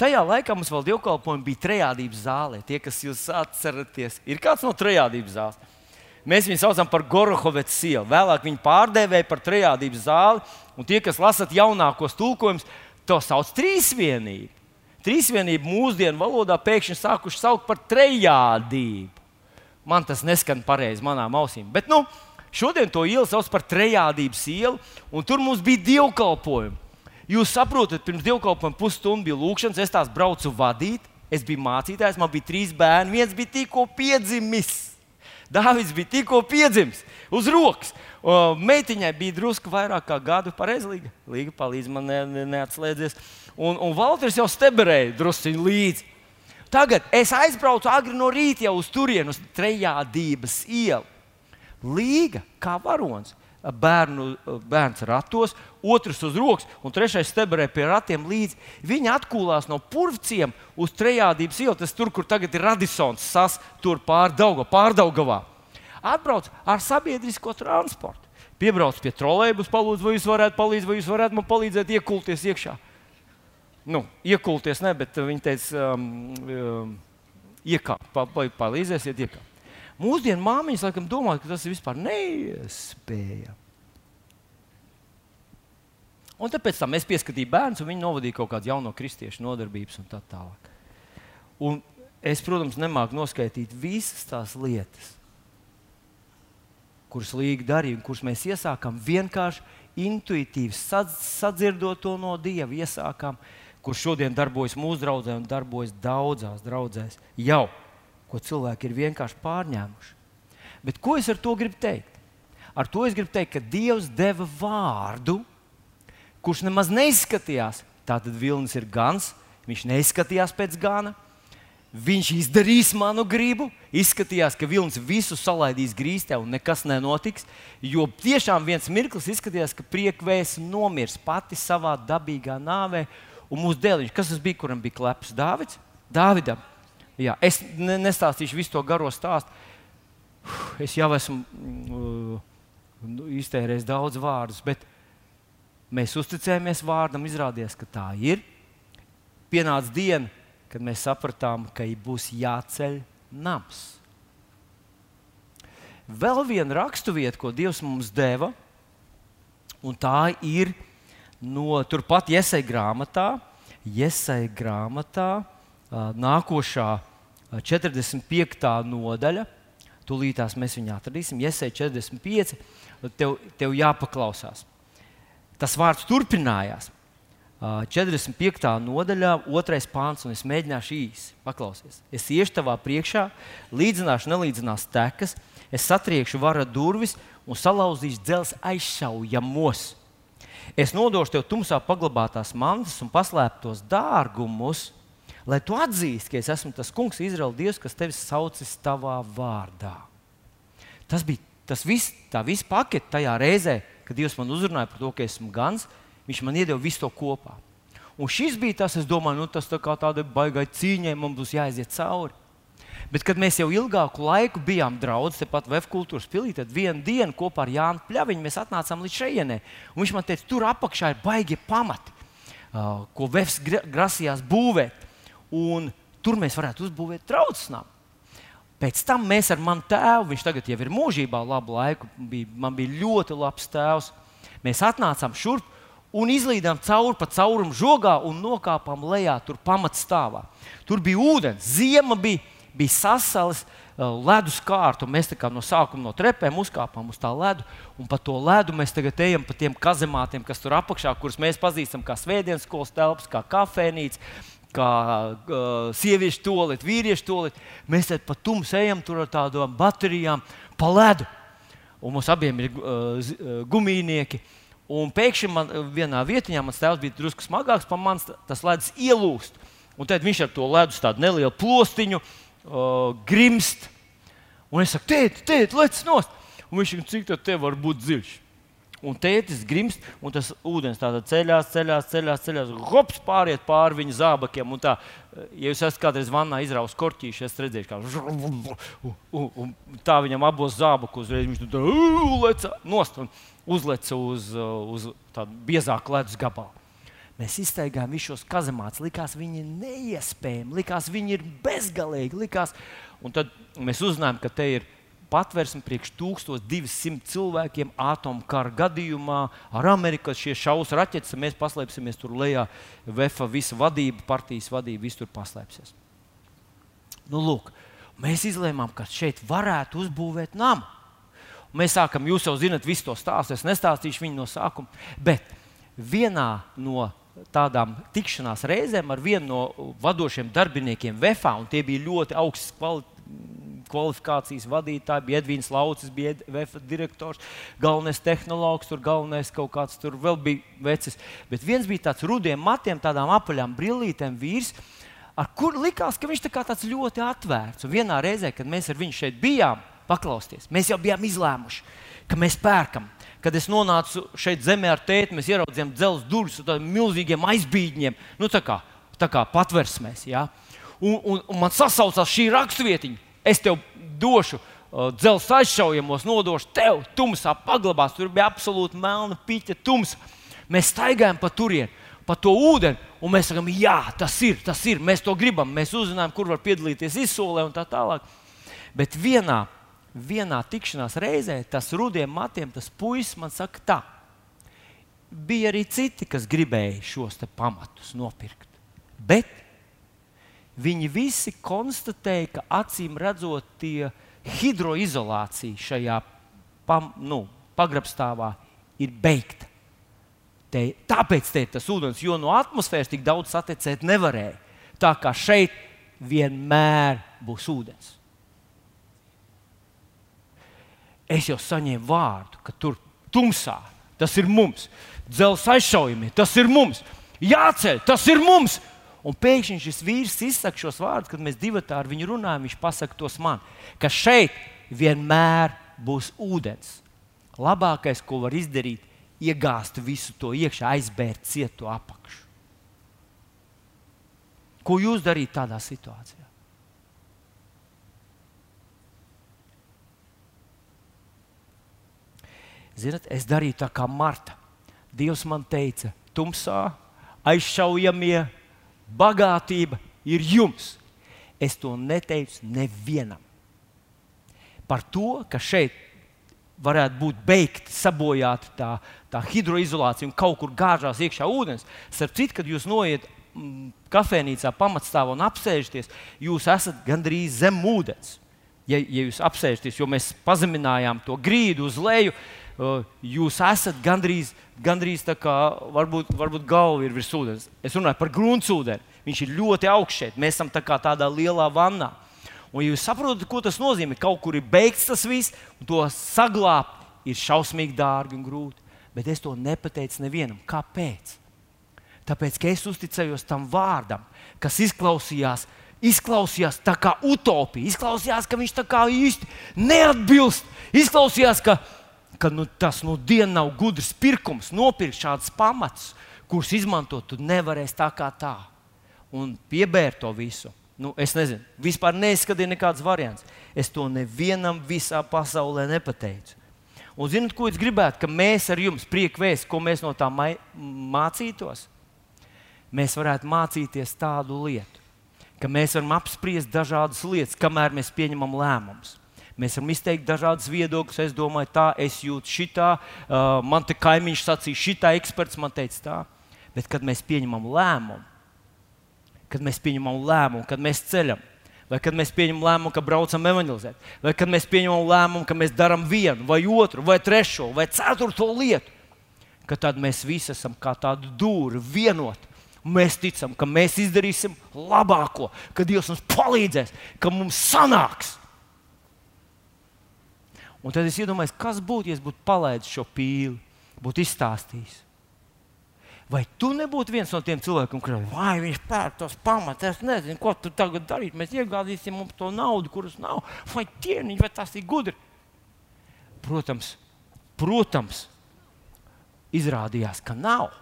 Tajā laikā mums vēl dievkalpojumi bija trejādības zālē. Tie, kas jūs atceraties, ir kāds no trejādības zāles. Mēs viņu saucam par Gorohovets ielu. Vēlāk viņi pārdēvēja par trejādības zāli. Un tie, kas lasat jaunākos tulkojumus, to sauc par trīsvienību. Trīsvienība mūsdienu valodā pēkšņi sākuši saukt par trejādību. Man tas neskan pareizi manām ausīm. Bet nu, šodien to ielu sauc par trejādības ielu, un tur mums bija dievkalpojumi. Jūs saprotat, pirms dievkalpojuma pusstundu bija lūkšanas, es tās braucu vadīt. Es biju mācītājs, man bija trīs bērni, viens bija tikko piedzimis. Dāvids bija tikko piedzimis uz rokas. Meitiņai bija drusku vairāk kā gadu pareizlīga. Līga palīdz man ne, ne, neatslēdzies. Un, un Valters jau steberēja druskuļi līdzi. Tagad es aizbraucu agri no rīta jau uz turieni, uz trejādības ielu. Līga kā varonis bērnu, bērns ratos, otrs uz rokas un trešais stebrē pie ratiem līdzi. Viņi atkūlās no purvciem uz trejādības ielu, tas tur, kur tagad ir Radisons, sas, tur pārdauga, pārdaugavā. Atbrauc ar sabiedrisko transportu. Piebrauc pie trolēļus, palūdzu, vai jūs varētu palīdzēt, vai jūs varētu man palīdzēt iekulties iekšā. Nu, iekulties, ne, bet viņi teica, um, um, iekāpt, pa, pa, palīdzēsiet iekāpt. Mūsdienu māmiņas laikam domā, ka tas ir vispār neiespējami. Un tāpēc tam es pieskatīju bērnus, un viņi novadīja kaut kādu jaunu kristiešu nodarbības un tā tālāk. Un es, protams, nemāku noskaidrot visas tās lietas, kuras Līga darīja, un kuras mēs iesākām vienkārši intuitīvi sadzirdot to no Dieva. Iesākām, kurš šodien darbojas mūsu draudzē un darbojas daudzās draudzēs. Jau ko cilvēki ir vienkārši pārņēmuši. Bet ko es ar to gribu teikt? Ar to es gribu teikt, ka Dievs deva vārdu, kurš nemaz neizskatījās. Tātad vilnis ir gans, viņš neizskatījās pēc gana. Viņš izdarīs manu gribu, izskatījās, ka vilnis visu salaidīs grīstē un nekas nenotiks. Jo tiešām viens mirklis izskatījās, ka priekvēs nomirs pati savā dabīgā nāvē. Un mūsu dēliņš, kas tas bija, kuram bija kleps Dāvids? Dāvidam. Jā, es ne, nestāstīšu visu to garo stāstu. es jau esmu uh, iztērējis daudz vārdus, bet mēs uzticējāmies vārdam, izrādījās, ka tā ir. Pienāca diena, kad mēs sapratām, ka būs jāceļ nams. Vēl viena raksturvieta, ko Dievs mums deva, un tā ir no turpat Iesaija grāmatā, Iesaija grāmatā, nākošā 45. nodaļa. Tūlītās mēs viņu atradīsim. Iesaija 45. Tev, tev jāpaklausās. Tas vārds turpinājās. 45. nodaļā, 2. pāns, un es mēģināšu īsi paklausīties. Es iešu tavā priekšā, līdzināšu nelīdzinās tekas, es satriekšu vara durvis un salauzīšu dzelzs aizšaujamos. Es nodošu tev tumsā paglabātās mantas un paslēptos dārgumus, lai tu atzīsti, ka es esmu tas kungs, Izraēla Dievs, kas tevi saucis tavā vārdā. Tas bija tas viss, tā visa pakete tajā reizē, kad Dievs man uzrunāja par to, ka esmu gans, viņš man iedeva visu to kopā. Un šis bija tas, es domāju, nu, tas tā kā tāda baigai cīņai, man būs jāiziet cauri. Bet, kad mēs jau ilgāku laiku bijām draugi, tepat Vēja kultūras pilī, tad vienā dienā kopā ar Jānu Pļaviņu mēs atnācām līdz šejienei. Viņš man teica, tur apakšā ir baigi pamati, ko Vēfs grasījās būvēt. Un tur mēs varētu uzbūvēt traucinājumu. Pēc tam mēs ar manu tēvu, viņš tagad jau ir mūžībā, labu laiku, bija, man bija ļoti labs tēvs. Mēs atnācām šurp un izlīdām cauri pa caurumu žogā un nokāpām lejā, tur pamatstāvā. Tur bija ūdens, ziema bija, bija sasalis, uh, ledus kārta. Mēs no sākuma no trepēm uzkāpām uz tā ledu, un pa to ledu mēs tagad ejam pa tiem kazemātiem, kas tur apakšā, kurus mēs pazīstam kā svētdienas skolas telpas, kā kafejnīca kā uh, sieviešu toalet, vīriešu toalet. Mēs te pa tumsu ejam tur ar tādām baterijām, pa ledu. Un mums abiem ir uh, gumijnieki. Un pēkšņi man vienā vietā, mans tēvs bija drusku smagāks par manis, tas ledus ielūst. Un tad viņš ar to ledus tādu nelielu postiņu uh, grimst. Un es saku, tēti, tēti, lec nost! Un viņš saka, cik tas te var būt dziļš? Un tētis grimst, un tas ūdens tādā ceļās, ceļās, ceļās, ceļās, hops pāriet pāri viņa zābakiem. Tā, ja jūs esat kādreiz vannā izrausis korķīšu, es redzēju, kā un tā viņam abos zābakus uzreiz viņš tur leca nost un uzleca uz, uz tādu biezāku ledus gabalu. Mēs iztaigājām visus šos kazemātus, likās viņi neiespējami, likās viņi ir bezgalīgi. Likās, un tad mēs uzzinājām, ka te ir patvērsme priekš 1200 cilvēkiem atomkara gadījumā ar Amerikas šie šausmu raķetes. Mēs paslēpsimies tur lejā. VFA visa vadība, partijas vadība, viss tur paslēpsies. Nu, lūk, mēs izlēmām, ka šeit varētu uzbūvēt namu. Mēs sākam, jūs jau zinat, visu to stāstu. Es nestāstīšu viņu no sākuma. Bet vienā no tādām tikšanās reizēm ar vienu no vadošiem darbiniekiem VFA, un tie bija ļoti augsts kvalitātes kvalifikācijas vadītāji, bija Edvīns Laucis, bija VF direktors, galvenais tehnologs, tur galvenais kaut kāds tur vēl bija vecis. Bet viens bija tāds rudiem matiem, tādām apaļām brillītēm vīrs. Ar kur likās, ka viņš tā tāds ļoti atvērts. Un vienā reizē, kad mēs ar viņu šeit bijām, paklausties, mēs jau bijām izlēmuši, ka mēs pērkam. Kad es nonācu šeit zemē ar tēti, mēs ieraudzījām dzelzceļa durvis ar milzīgiem aizbīdņiem, nu, tā kā, tā kā patversmēs. Ja? Un, un, un man sasaucās šī raksturvietiņa es tev došu uh, dzelzceļa aizšaujamos, nodošu tev, tumsā paglabās. Tur bija absolūti melna piķa, tums. Mēs staigājam pa turieni, pa to ūdeni, un mēs sakām, jā, tas ir, tas ir. Mēs to gribam. Mēs uzzinājām, kur var piedalīties izsolē un tā tālāk. Bet vienā, vienā tikšanās reizē tas rudiem matiem, tas puisis man saka, tā. Bija arī citi, kas gribēja šos pamatus nopirkt. Bet viņi visi konstatēja, ka acīm redzot, tie hidroizolācija šajā pam, nu, pagrabstāvā ir beigta. Te, tāpēc te ir tas ūdens, jo no atmosfēras tik daudz satekēt nevarēja. Tā kā šeit vienmēr būs ūdens. Es jau saņēmu vārdu, ka tur tumsā tas ir mums, dzelzceļa aizšaujami, tas ir mums, jāceļ, tas ir mums. Un pēkšņi šis vīrs izsaka šos vārdus, kad mēs divi ar viņu runājam. Viņš pasaka tos man, ka šeit vienmēr būs ūdens. Labākais, ko var izdarīt, ir iegāzt visu to iekšā, aizbērt cietu apakšu. Ko jūs darītu tādā situācijā? Ziniet, es darīju tā kā Marta. Dievs man teica, tumsā, aizšaujamie, bagātība ir jums. Es to neteicu nevienam. Par to, ka šeit varētu būt beigta, sabojāta tā, tā hidroizolācija un kaut kur gāžās iekšā ūdens. Starp citu, kad jūs noiet mm, kafejnīcā, pamatstāvā un apsēžaties, jūs esat gandrīz zem ūdens. Ja, ja jūs apsēžaties, jo mēs pazeminājām to grīdu uz leju, jūs esat gandrīz, gandrīz tā kā varbūt, varbūt galva ir virs ūdens. Es runāju par gruntsūdeni. Viņš ir ļoti augsts šeit. Mēs esam tā tādā lielā vannā. Un jūs saprotat, ko tas nozīmē. Kaut kur ir beigts tas viss, un to saglabāt ir šausmīgi dārgi un grūti. Bet es to nepateicu nevienam. Kāpēc? Tāpēc, ka es uzticējos tam vārdam, kas izklausījās, izklausījās tā kā utopija. Izklausījās, ka viņš tā kā īsti neatbilst. Izklausījās, ka, ka nu, tas nu diena nav gudrs pirkums, nopirkt šādus pamatus, kurus izmantot, tu nevarēsi tā kā tā. Un piebērt to visu. Nu, es nezinu, vispār neizskatīju nekādas variants. Es to nevienam visā pasaulē nepateicu. Un zinot, ko es gribētu, ka mēs ar jums prieku vēst, ko mēs no tā mācītos? Mēs varētu mācīties tādu lietu, ka mēs varam apspriest dažādas lietas, kamēr mēs pieņemam lēmumus. Mēs varam izteikt dažādas viedokļus. Es domāju, tā, es jūtu šitā, uh, man te kaimiņš sacīja, šitā eksperts man teica tā. Bet, kad mēs pieņemam lēmumu, kad mēs pieņemam lēmumu, kad mēs ceļam, vai kad mēs pieņemam lēmumu, ka braucam evanģelizēt, vai kad mēs pieņemam lēmumu, ka mēs darām vienu, vai otru, vai trešo, vai ceturto lietu, tad mēs visi esam kā tādu dūri vienoti. Mēs ticam, ka mēs izdarīsim labāko, ka Dievs mums palīdzēs, ka mums sanāks. Un tad es iedomājos, kas būtu, ja es būtu palaidis šo pīli, būtu izstāstījis. Vai tu nebūtu viens no tiem cilvēkiem, kuriem vai viņš pērk tos pamatus, es nezinu, ko tu tagad darīsi. Mēs iegādīsim mums to naudu, kuras nav, vai ķēniņš, vai tas ir gudri. Protams, protams, izrādījās, ka nav.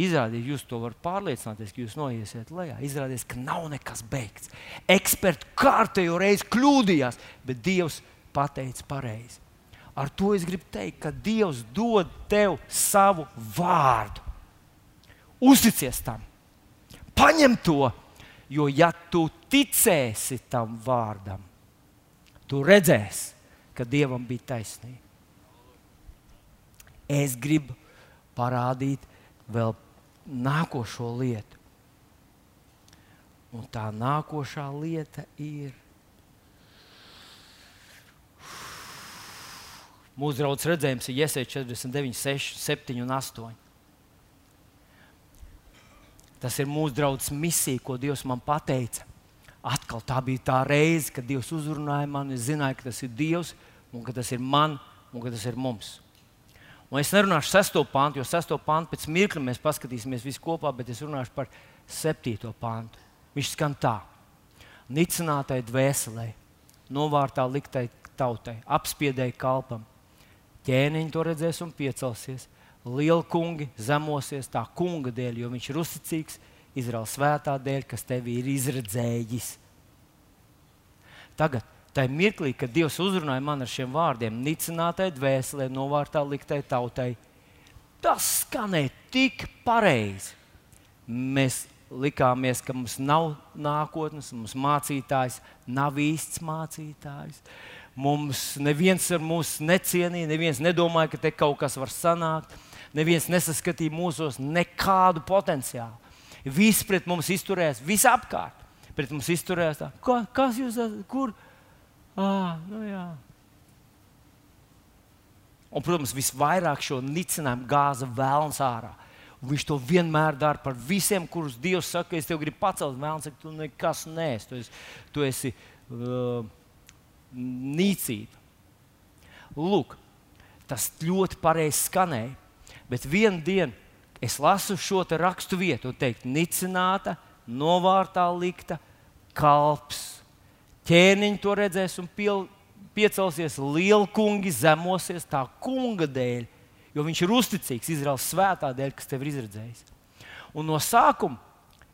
Izrādījās, jūs to varat pārliecināties, ka jūs noiesiet lejā. Izrādījās, ka nav nekas beigts. Eksperti kārtējo reizi kļūdījās, bet Dievs pateica pareizi. Ar to es gribu teikt, ka Dievs dod tev savu vārdu. Uzticies tam, paņem to, jo ja tu ticēsi tam vārdam, tu redzēsi, ka Dievam bija taisnība. Es gribu parādīt vēl nākošo lietu. Un tā nākošā lieta ir. Mūsu draugs redzējums ir iesaistīts 49, 6, 7 un 8. Tas ir mūsu draudzes misija, ko Dievs man teica. Atkal tā bija tā reize, kad Dievs uzrunāja mani. Es zināju, ka tas ir Dievs, un ka tas ir man, un ka tas ir mums. Un es nerunāšu sesto pantu, jo sesto pantu pēc mirkļa mēs paskatīsimies visi kopā, bet es runāšu par septīto pantu. Viņš skan tā: Nicinātai dvēselē, novārtā liktai tautai, apspiedēji kalpam. Ķēniņš to redzēs un piecelsies liela kungi zemosies tā kunga dēļ, jo viņš ir uzticīgs Izraels svētā dēļ, kas tevi ir izredzējis. Tagad, tajā mirklī, kad Dievs uzrunāja man ar šiem vārdiem, nicinātai dvēselē, novārtā liktai tautai, tas skanēja tik pareizi. Mēs likāmies, ka mums nav nākotnes, mums mācītājs nav īsts mācītājs. Mums neviens ar mums necienīja, neviens nedomāja, ka te kaut kas var sanākt neviens nesaskatīja mūsos nekādu potenciālu. Visi pret mums izturējās, visapkārt pret mums izturējās. Tā, Ko, kas jūs esat? Kur? Ah, nu jā. Un, protams, visvairāk šo nicinājumu gāza vēlams ārā. Un viņš to vienmēr dara par visiem, kurus Dievs saka, es tev gribu pacelt. Vēlams, saka, tu nekas neesi. Tu esi, tu esi uh, nīcība. Lūk, tas ļoti pareizi skanēja. Bet vienā dienā es lasu šo rakstu vietu un teiktu, nicināta, novārtā likta, kalps. Ķēniņš to redzēs un piel, piecelsies liela kungi, zemosies tā kunga dēļ, jo viņš ir uzticīgs Izraels svētā dēļ, kas tev ir izredzējis. Un no sākuma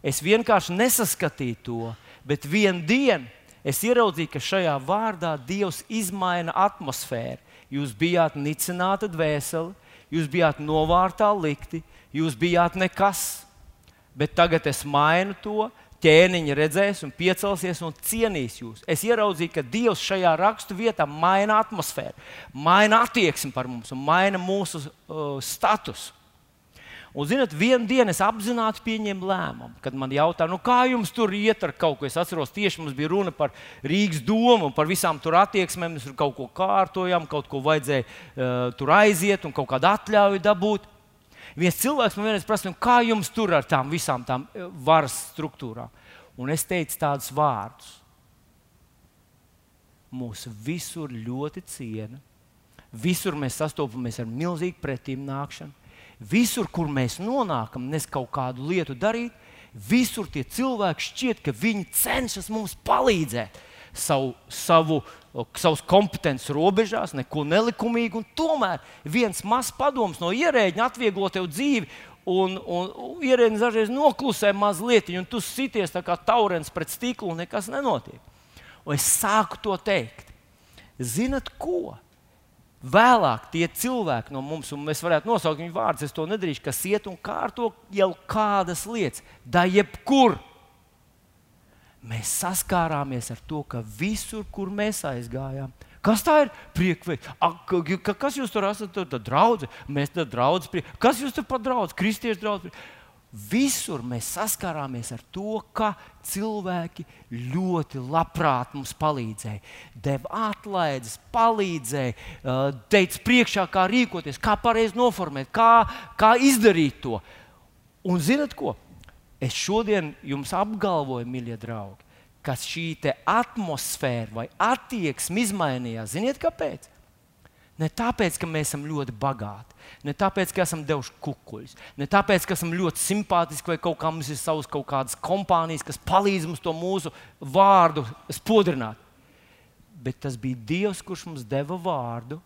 es vienkārši nesaskatīju to, bet vienā dienā es ieraudzīju, ka šajā vārdā Dievs izmaina atmosfēru jūs bijāt nicināta dvēseli, jūs bijāt novārtā likti, jūs bijāt nekas. Bet tagad es mainu to, ķēniņa redzēs un piecelsies un cienīs jūs. Es ieraudzīju, ka Dievs šajā rakstu vietā maina atmosfēru, maina attieksmi par mums un maina mūsu uh, statusu. Un, zinot, vienā dienā es apzināti pieņēmu lēmumu, kad man jautāja, nu, kā jums tur iet ar kaut ko. Es atceros, tieši mums bija runa par Rīgas domu un par visām tur attieksmēm. Mēs tur kaut ko kārtojām, kaut ko vajadzēja uh, tur aiziet un kaut kādu atļauju dabūt. Viens cilvēks man vienreiz prasa, nu, kā jums tur ar tām visām tām uh, varas struktūrām. Un es teicu tādus vārdus. Mūs visur ļoti ciena. Visur mēs sastopamies ar milzīgu pretīm nākšanu Visur, kur mēs nonākam, nes kaut kādu lietu darīt, visur tie cilvēki šķiet, ka viņi cenšas mums palīdzēt savu, savu, savas kompetences robežās, neko nelikumīgu. Tomēr viens mazs padoms no ierēģa atvieglo tev dzīvi. Un, un, un ierēdnis dažreiz noklusē mazliet, un tu sities kā taurens pret stiklu, un nekas nenotiek. Un es sāku to teikt. Zinat, ko? Vēlāk tie cilvēki no mums, un mēs varētu nosaukt viņu vārdus, es to nedarīšu, kas iet un kārto jau kādas lietas, da jebkur. Mēs saskārāmies ar to, ka visur, kur mēs aizgājām, kas tā ir priekšveida? Kas jūs tur esat? Tad draugi, mēs tam draugiem. Kas jūs tur pat draugs? Kristiešu draugs. Visur mēs saskārāmies ar to, ka cilvēki ļoti labprāt mums palīdzēja. Deva atlaides, palīdzēja, teica priekšā, kā rīkoties, kā pareizi noformēt, kā, kā izdarīt to. Un zinat ko? Es šodien jums apgalvoju, mīļie draugi, ka šī atmosfēra vai attieksme izmainījās. Ziniet, kāpēc? Ne tāpēc, ka mēs esam ļoti bagāti, ne tāpēc, ka esam devuši kukuļus, ne tāpēc, ka esam ļoti simpātiski vai kaut kā mums ir savas kaut kādas kompānijas, kas palīdz mums to mūsu vārdu spodrināt. Bet tas bija Dievs, kurš mums deva vārdu.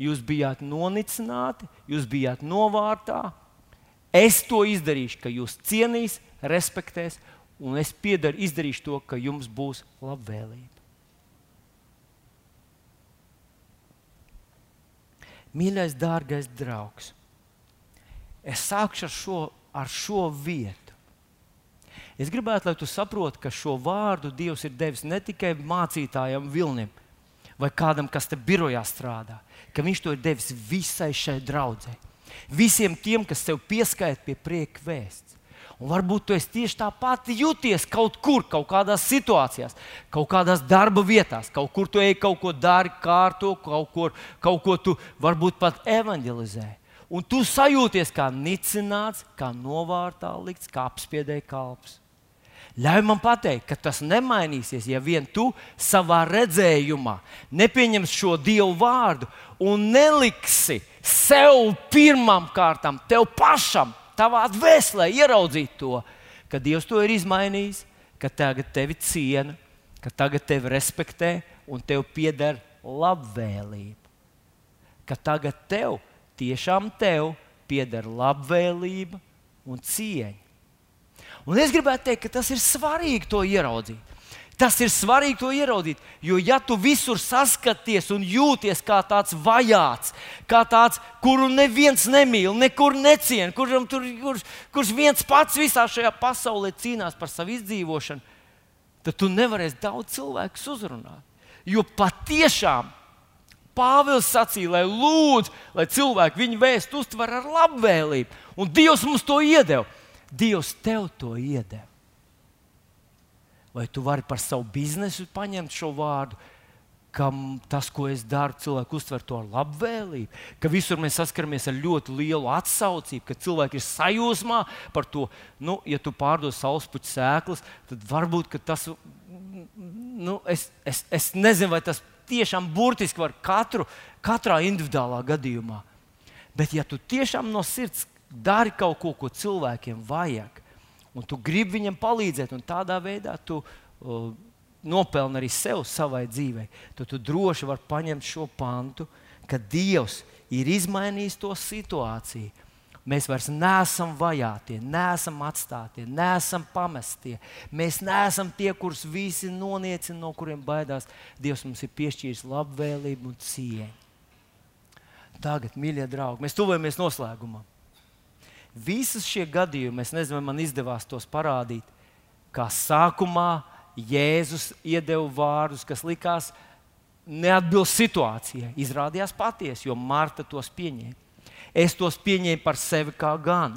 Jūs bijāt nonicināti, jūs bijāt novārtā. Es to izdarīšu, ka jūs cienīs, respektēs, un es piedaru, izdarīšu to, ka jums būs labvēlība. Mīļais, dārgais draugs, es sākšu ar šo, ar šo vietu. Es gribētu, lai tu saproti, ka šo vārdu Dievs ir devis ne tikai mācītājam, Vilnim vai kādam, kas te birojā strādā, ka Viņš to ir devis visai šai draudzē. Visiem tiem, kas sev pieskaita pie prieka vēsts. Un varbūt tu tieši tāpat jūties kaut kur, kaut kādās situācijās, kaut kādās darba vietās, kaut kur tu ej, kaut ko dari, kārto, kaut, kur, kaut ko tu varbūt pat evanģelizē. Un tu sajūties kā nicināts, kā novārtā likts, kā apspiedēja kalps. Ļauj man pateikt, ka tas nemainīsies, ja vien tu savā redzējumā nepieņemsi šo dievu vārdu un neliksi sev pirmām kārtām, tev pašam tavā dvēselē ieraudzīt to, ka Dievs to ir izmainījis, ka tagad tevi ciena, ka tagad tevi respektē un tev pieder labvēlība. Ka tagad tev, tiešām tev, pieder labvēlība un cieņa. Un es gribētu teikt, ka tas ir svarīgi to ieraudzīt. Tas ir svarīgi to ieraudzīt, jo ja tu visur saskaties un jūties kā tāds vajāts, kā tāds, kuru neviens nemīl, nekur neciena, kuram tur, kurš, kurš viens pats visā šajā pasaulē cīnās par savu izdzīvošanu, tad tu nevarēsi daudz cilvēku uzrunāt. Jo patiešām Pāvils sacīja, lai lūdzu, lai cilvēki viņu vēstu uztver ar labvēlību, un Dievs mums to iedeva. Dievs tev to iedeva. Vai tu vari par savu biznesu paņemt šo vārdu? ka tas, ko es daru, cilvēku uztver to ar labvēlību, ka visur mēs saskaramies ar ļoti lielu atsaucību, ka cilvēki ir sajūsmā par to, nu, ja tu pārdod saulespuķu sēklas, tad varbūt tas, nu, es, es, es nezinu, vai tas tiešām burtiski var katru, katrā individuālā gadījumā. Bet, ja tu tiešām no sirds dari kaut ko, ko cilvēkiem vajag, un tu gribi viņam palīdzēt, un tādā veidā tu uh, nopelni arī sev savai dzīvei, tad tu droši vari paņemt šo pantu, ka Dievs ir izmainījis to situāciju. Mēs vairs neesam vajāti, neesam atstāti, neesam pamestie. Mēs neesam tie, kurus visi noniecina, no kuriem baidās. Dievs mums ir piešķīris labvēlību un cieņu. Tagad, mīļie draugi, mēs tuvojamies noslēgumam. Visas šie gadījumi, es nezinu, vai man izdevās tos parādīt, kā sākumā Jēzus iedeva vārdus, kas likās neatbilst situācijai. Izrādījās patiesi, jo Marta tos pieņēma. Es tos pieņēmu par sevi kā gan.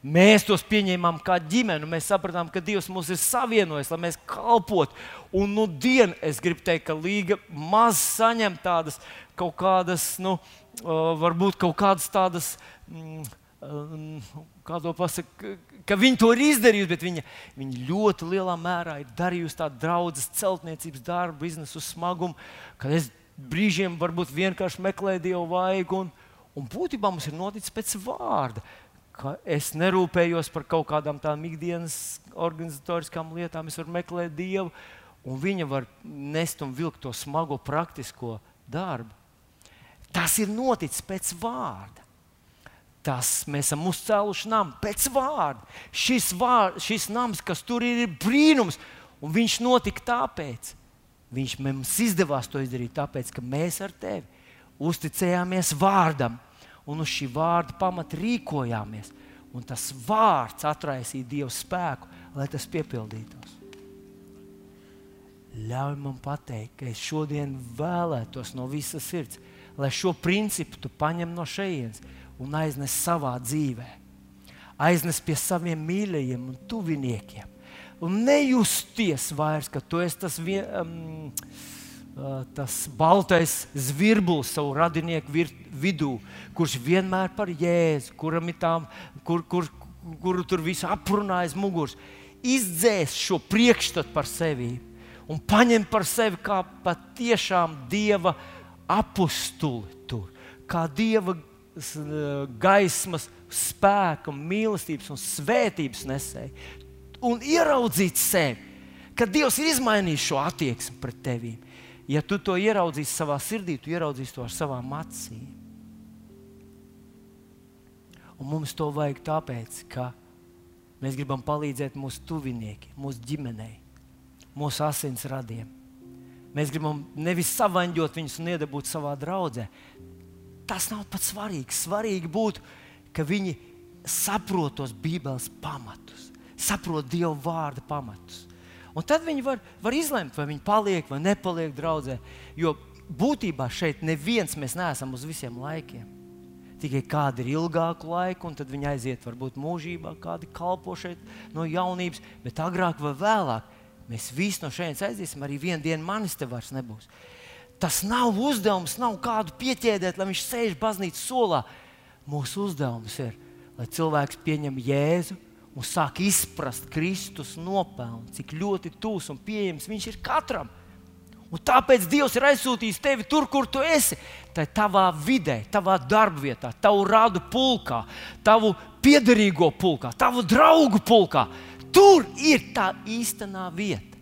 Mēs tos pieņēmām kā ģimeni. Mēs sapratām, ka Dievs mūs ir savienojis, lai mēs kalpotu. Un nu dienu es gribu teikt, ka Līga maz saņem tādas kaut kādas, nu, varbūt kaut kādas tādas. Mm, Kā to pasakā, ka viņi to ir izdarījuši, bet viņa, viņa ļoti lielā mērā ir darījusi tādu draudzes celtniecības darbu, biznesu smagumu, kad es brīžiem varbūt vienkārši meklēju Dievu vaigu. Un, un būtībā mums ir noticis pēc vārda es nerūpējos par kaut kādām tādām ikdienas organizatoriskām lietām. Es varu meklēt Dievu, un viņa var nest un vilkt to smago praktisko darbu. Tas ir noticis pēc vārda. Tas mēs esam uzcēluši namu pēc vārda. Šis, vārd, šis nams, kas tur ir, ir brīnums, un viņš notika tāpēc. Viņš mums izdevās to izdarīt, tāpēc, ka mēs ar tevi uzticējāmies vārdam un uz šī vārda pamata rīkojāmies. Un tas vārds atraisīja Dieva spēku, lai tas piepildītos. Ļauj man pateikt, ka es šodien vēlētos no visas sirds, lai šo principu tu paņem no šejienes un aiznes savā dzīvē. Aiznes pie saviem mīļajiem un tuviniekiem. Un nejusties vairs, ka tu esi tas viens. Um, tas baltais zvirbulis savu radinieku vidū, kurš vienmēr par jēzu, kuram ir tām, kur, kur, kuru tur visu aprunājas muguras, izdzēs šo priekšstatu par sevi un paņem par sevi kā patiešām dieva apustuli tur, kā dieva gaismas, spēka, mīlestības un svētības nesēji. Un ieraudzīt sevi, ka Dievs ir izmainījis šo attieksmi pret tevi ja tu to ieraudzīsi savā sirdī, tu ieraudzīsi to ar savām acīm. Un mums to vajag tāpēc, ka mēs gribam palīdzēt mūsu tuviniekiem, mūsu ģimenei, mūsu asins radiem. Mēs gribam nevis savaņģot viņus un iedabūt savā draudzē. Tas nav pats svarīgi. Svarīgi būtu, ka viņi saprot tos Bībeles pamatus, saprot Dieva vārda pamatus. Un tad viņi var, var izlemt, vai viņi paliek vai nepaliek draudzē. Jo būtībā šeit neviens mēs neesam uz visiem laikiem. Tikai kādi ir ilgāku laiku, un tad viņi aiziet varbūt mūžībā, kādi kalpo šeit no jaunības, bet agrāk vai vēlāk mēs visi no šejienes aiziesim. Arī vienā dienā manis te vairs nebūs. Tas nav uzdevums, nav kādu pieķēdēt, lai viņš sēž baznīcas solā. Mūsu uzdevums ir, lai cilvēks pieņem Jēzu un sāk izprast Kristus nopelnu, cik ļoti tūs un pieejams viņš ir katram. Un tāpēc Dievs ir aizsūtījis tevi tur, kur tu esi. Tā ir tavā vidē, tavā darbvietā, tavu radu pulkā, tavu piederīgo pulkā, tavu draugu pulkā. Tur ir tā īstenā vieta,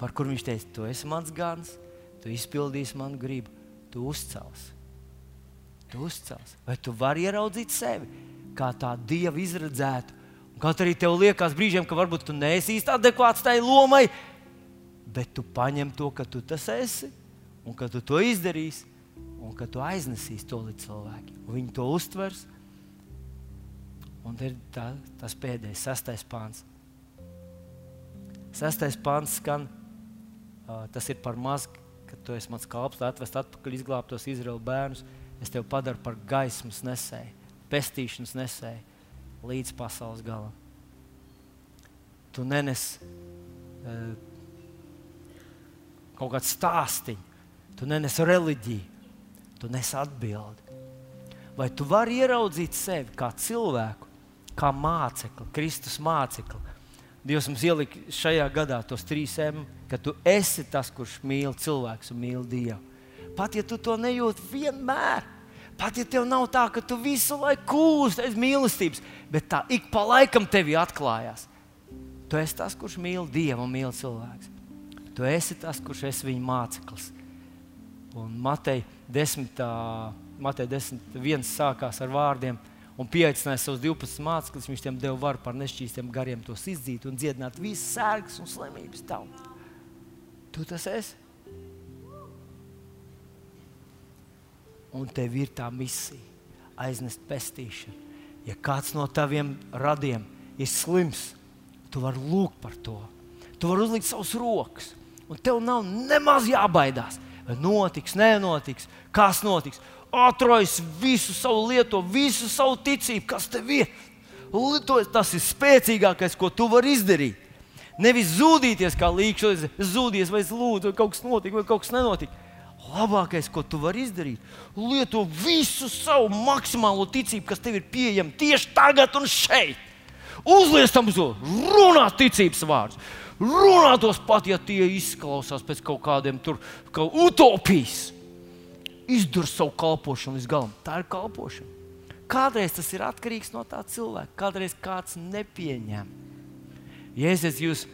par kur viņš teica, tu esi mans gans, tu izpildīsi manu gribu, tu uzcelsi. Tu uzcelsi. Vai tu vari ieraudzīt sevi kā tādu dievu izredzētu Kaut arī tev liekas brīžiem, ka varbūt tu neesi īsti adekvāts tai lomai, bet tu paņem to, ka tu tas esi un ka tu to izdarīsi un ka tu aiznesīsi to līdz cilvēkiem. Viņi to uztvers. Un ir tā, tas pēdējais, sastais pāns. Sastais pāns skan, uh, tas ir par maz, ka tu esi mans kalps, lai atvestu atpakaļ izglābtos Izraēlu bērnus. Es tevi padaru par gaismas nesēju, pestīšanas nesēju līdz pasaules galam. Tu nenes uh, kaut kādu stāstu, tu nenes reliģiju, tu nes atbildi. Vai tu vari ieraudzīt sevi kā cilvēku, kā mācekli, Kristus mācekli? Dievs mums ielika šajā gadā tos trīs M, ka tu esi tas, kurš mīl cilvēku un mīl Dievu. Pat ja tu to nejūti vienmēr, Pat ja tev nav tā, ka tu visu laiku kūsti aiz mīlestības, bet tā ik pa laikam tevi atklājās. Tu esi tas, kurš mīl Dievu un mīl cilvēku. Tu esi tas, kurš esi viņa māceklis. Un Matei 10, Matei 10 viens sākās ar vārdiem un pieaicināja savus 12 mācekļus. Viņš tiem deva varu par nešķīstiem gariem tos izdzīt un dziedināt visas sērgas un slimības tautu. Tu tas esi. un tev ir tā misija aiznest pestīšanu. Ja kāds no taviem radiem ir slims, tu vari lūgt par to. Tu vari uzlikt savus rokas, un tev nav nemaz jābaidās. Vai notiks, nenotiks, kas notiks. Atrojas visu savu lietu, visu savu ticību, kas tev ir. Tas ir spēcīgākais, ko tu vari izdarīt. Nevis zudīties kā līnijas, zudīties, vai lūdzu, vai kaut kas notika, vai kaut kas nenotika. Labākais, ko tu vari izdarīt, lieto visu savu maksimālo ticību, kas tev ir pieejama tieši tagad un šeit. Uzlies tam uz to, runā ticības vārdus. Runā tos pat, ja tie izklausās pēc kaut kādiem tur kā utopijas. Izdara savu kalpošanu līdz galam. Tā ir kalpošana. Kādreiz tas ir atkarīgs no tā cilvēka, kādreiz kāds nepieņem. Jēzus, jūs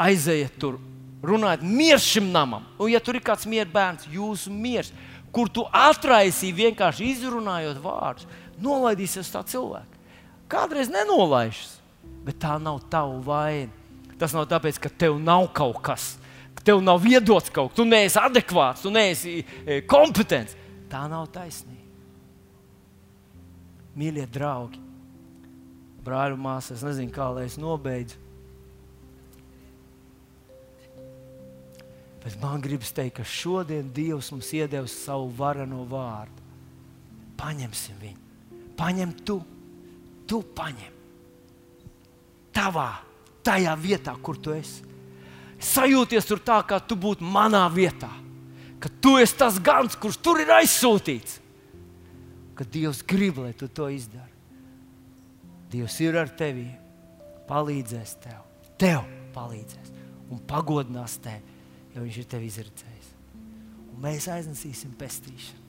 aiziet tur, runājat, miers šim namam, un ja tur ir kāds mieru bērns, jūsu miers, kur tu atraisīji vienkārši izrunājot vārdus, nolaidīsies tā cilvēka. Kādreiz nenolaižas, bet tā nav tava vaina. Tas nav tāpēc, ka tev nav kaut kas, ka tev nav viedots kaut kas, tu neesi adekvāts, tu neesi e, kompetents. Tā nav taisnība. Mīļie draugi, brāļi māsas, es nezinu, kā lai es nobeidzu. Bet man gribas teikt, ka šodien Dievs mums iedevis savu varano vārdu. Paņemsim viņu, paņem tu, tu paņem. Tavā, tajā vietā, kur tu esi. Sajūties tur tā, kā tu būtu manā vietā. Ka tu esi tas gans, kurš tur ir aizsūtīts ka Dievs grib, lai tu to izdari. Dievs ir ar tevi, palīdzēs tev, tev palīdzēs un pagodinās tevi, jo Viņš ir tevi izredzējis. Un mēs aiznesīsim pestīšanu.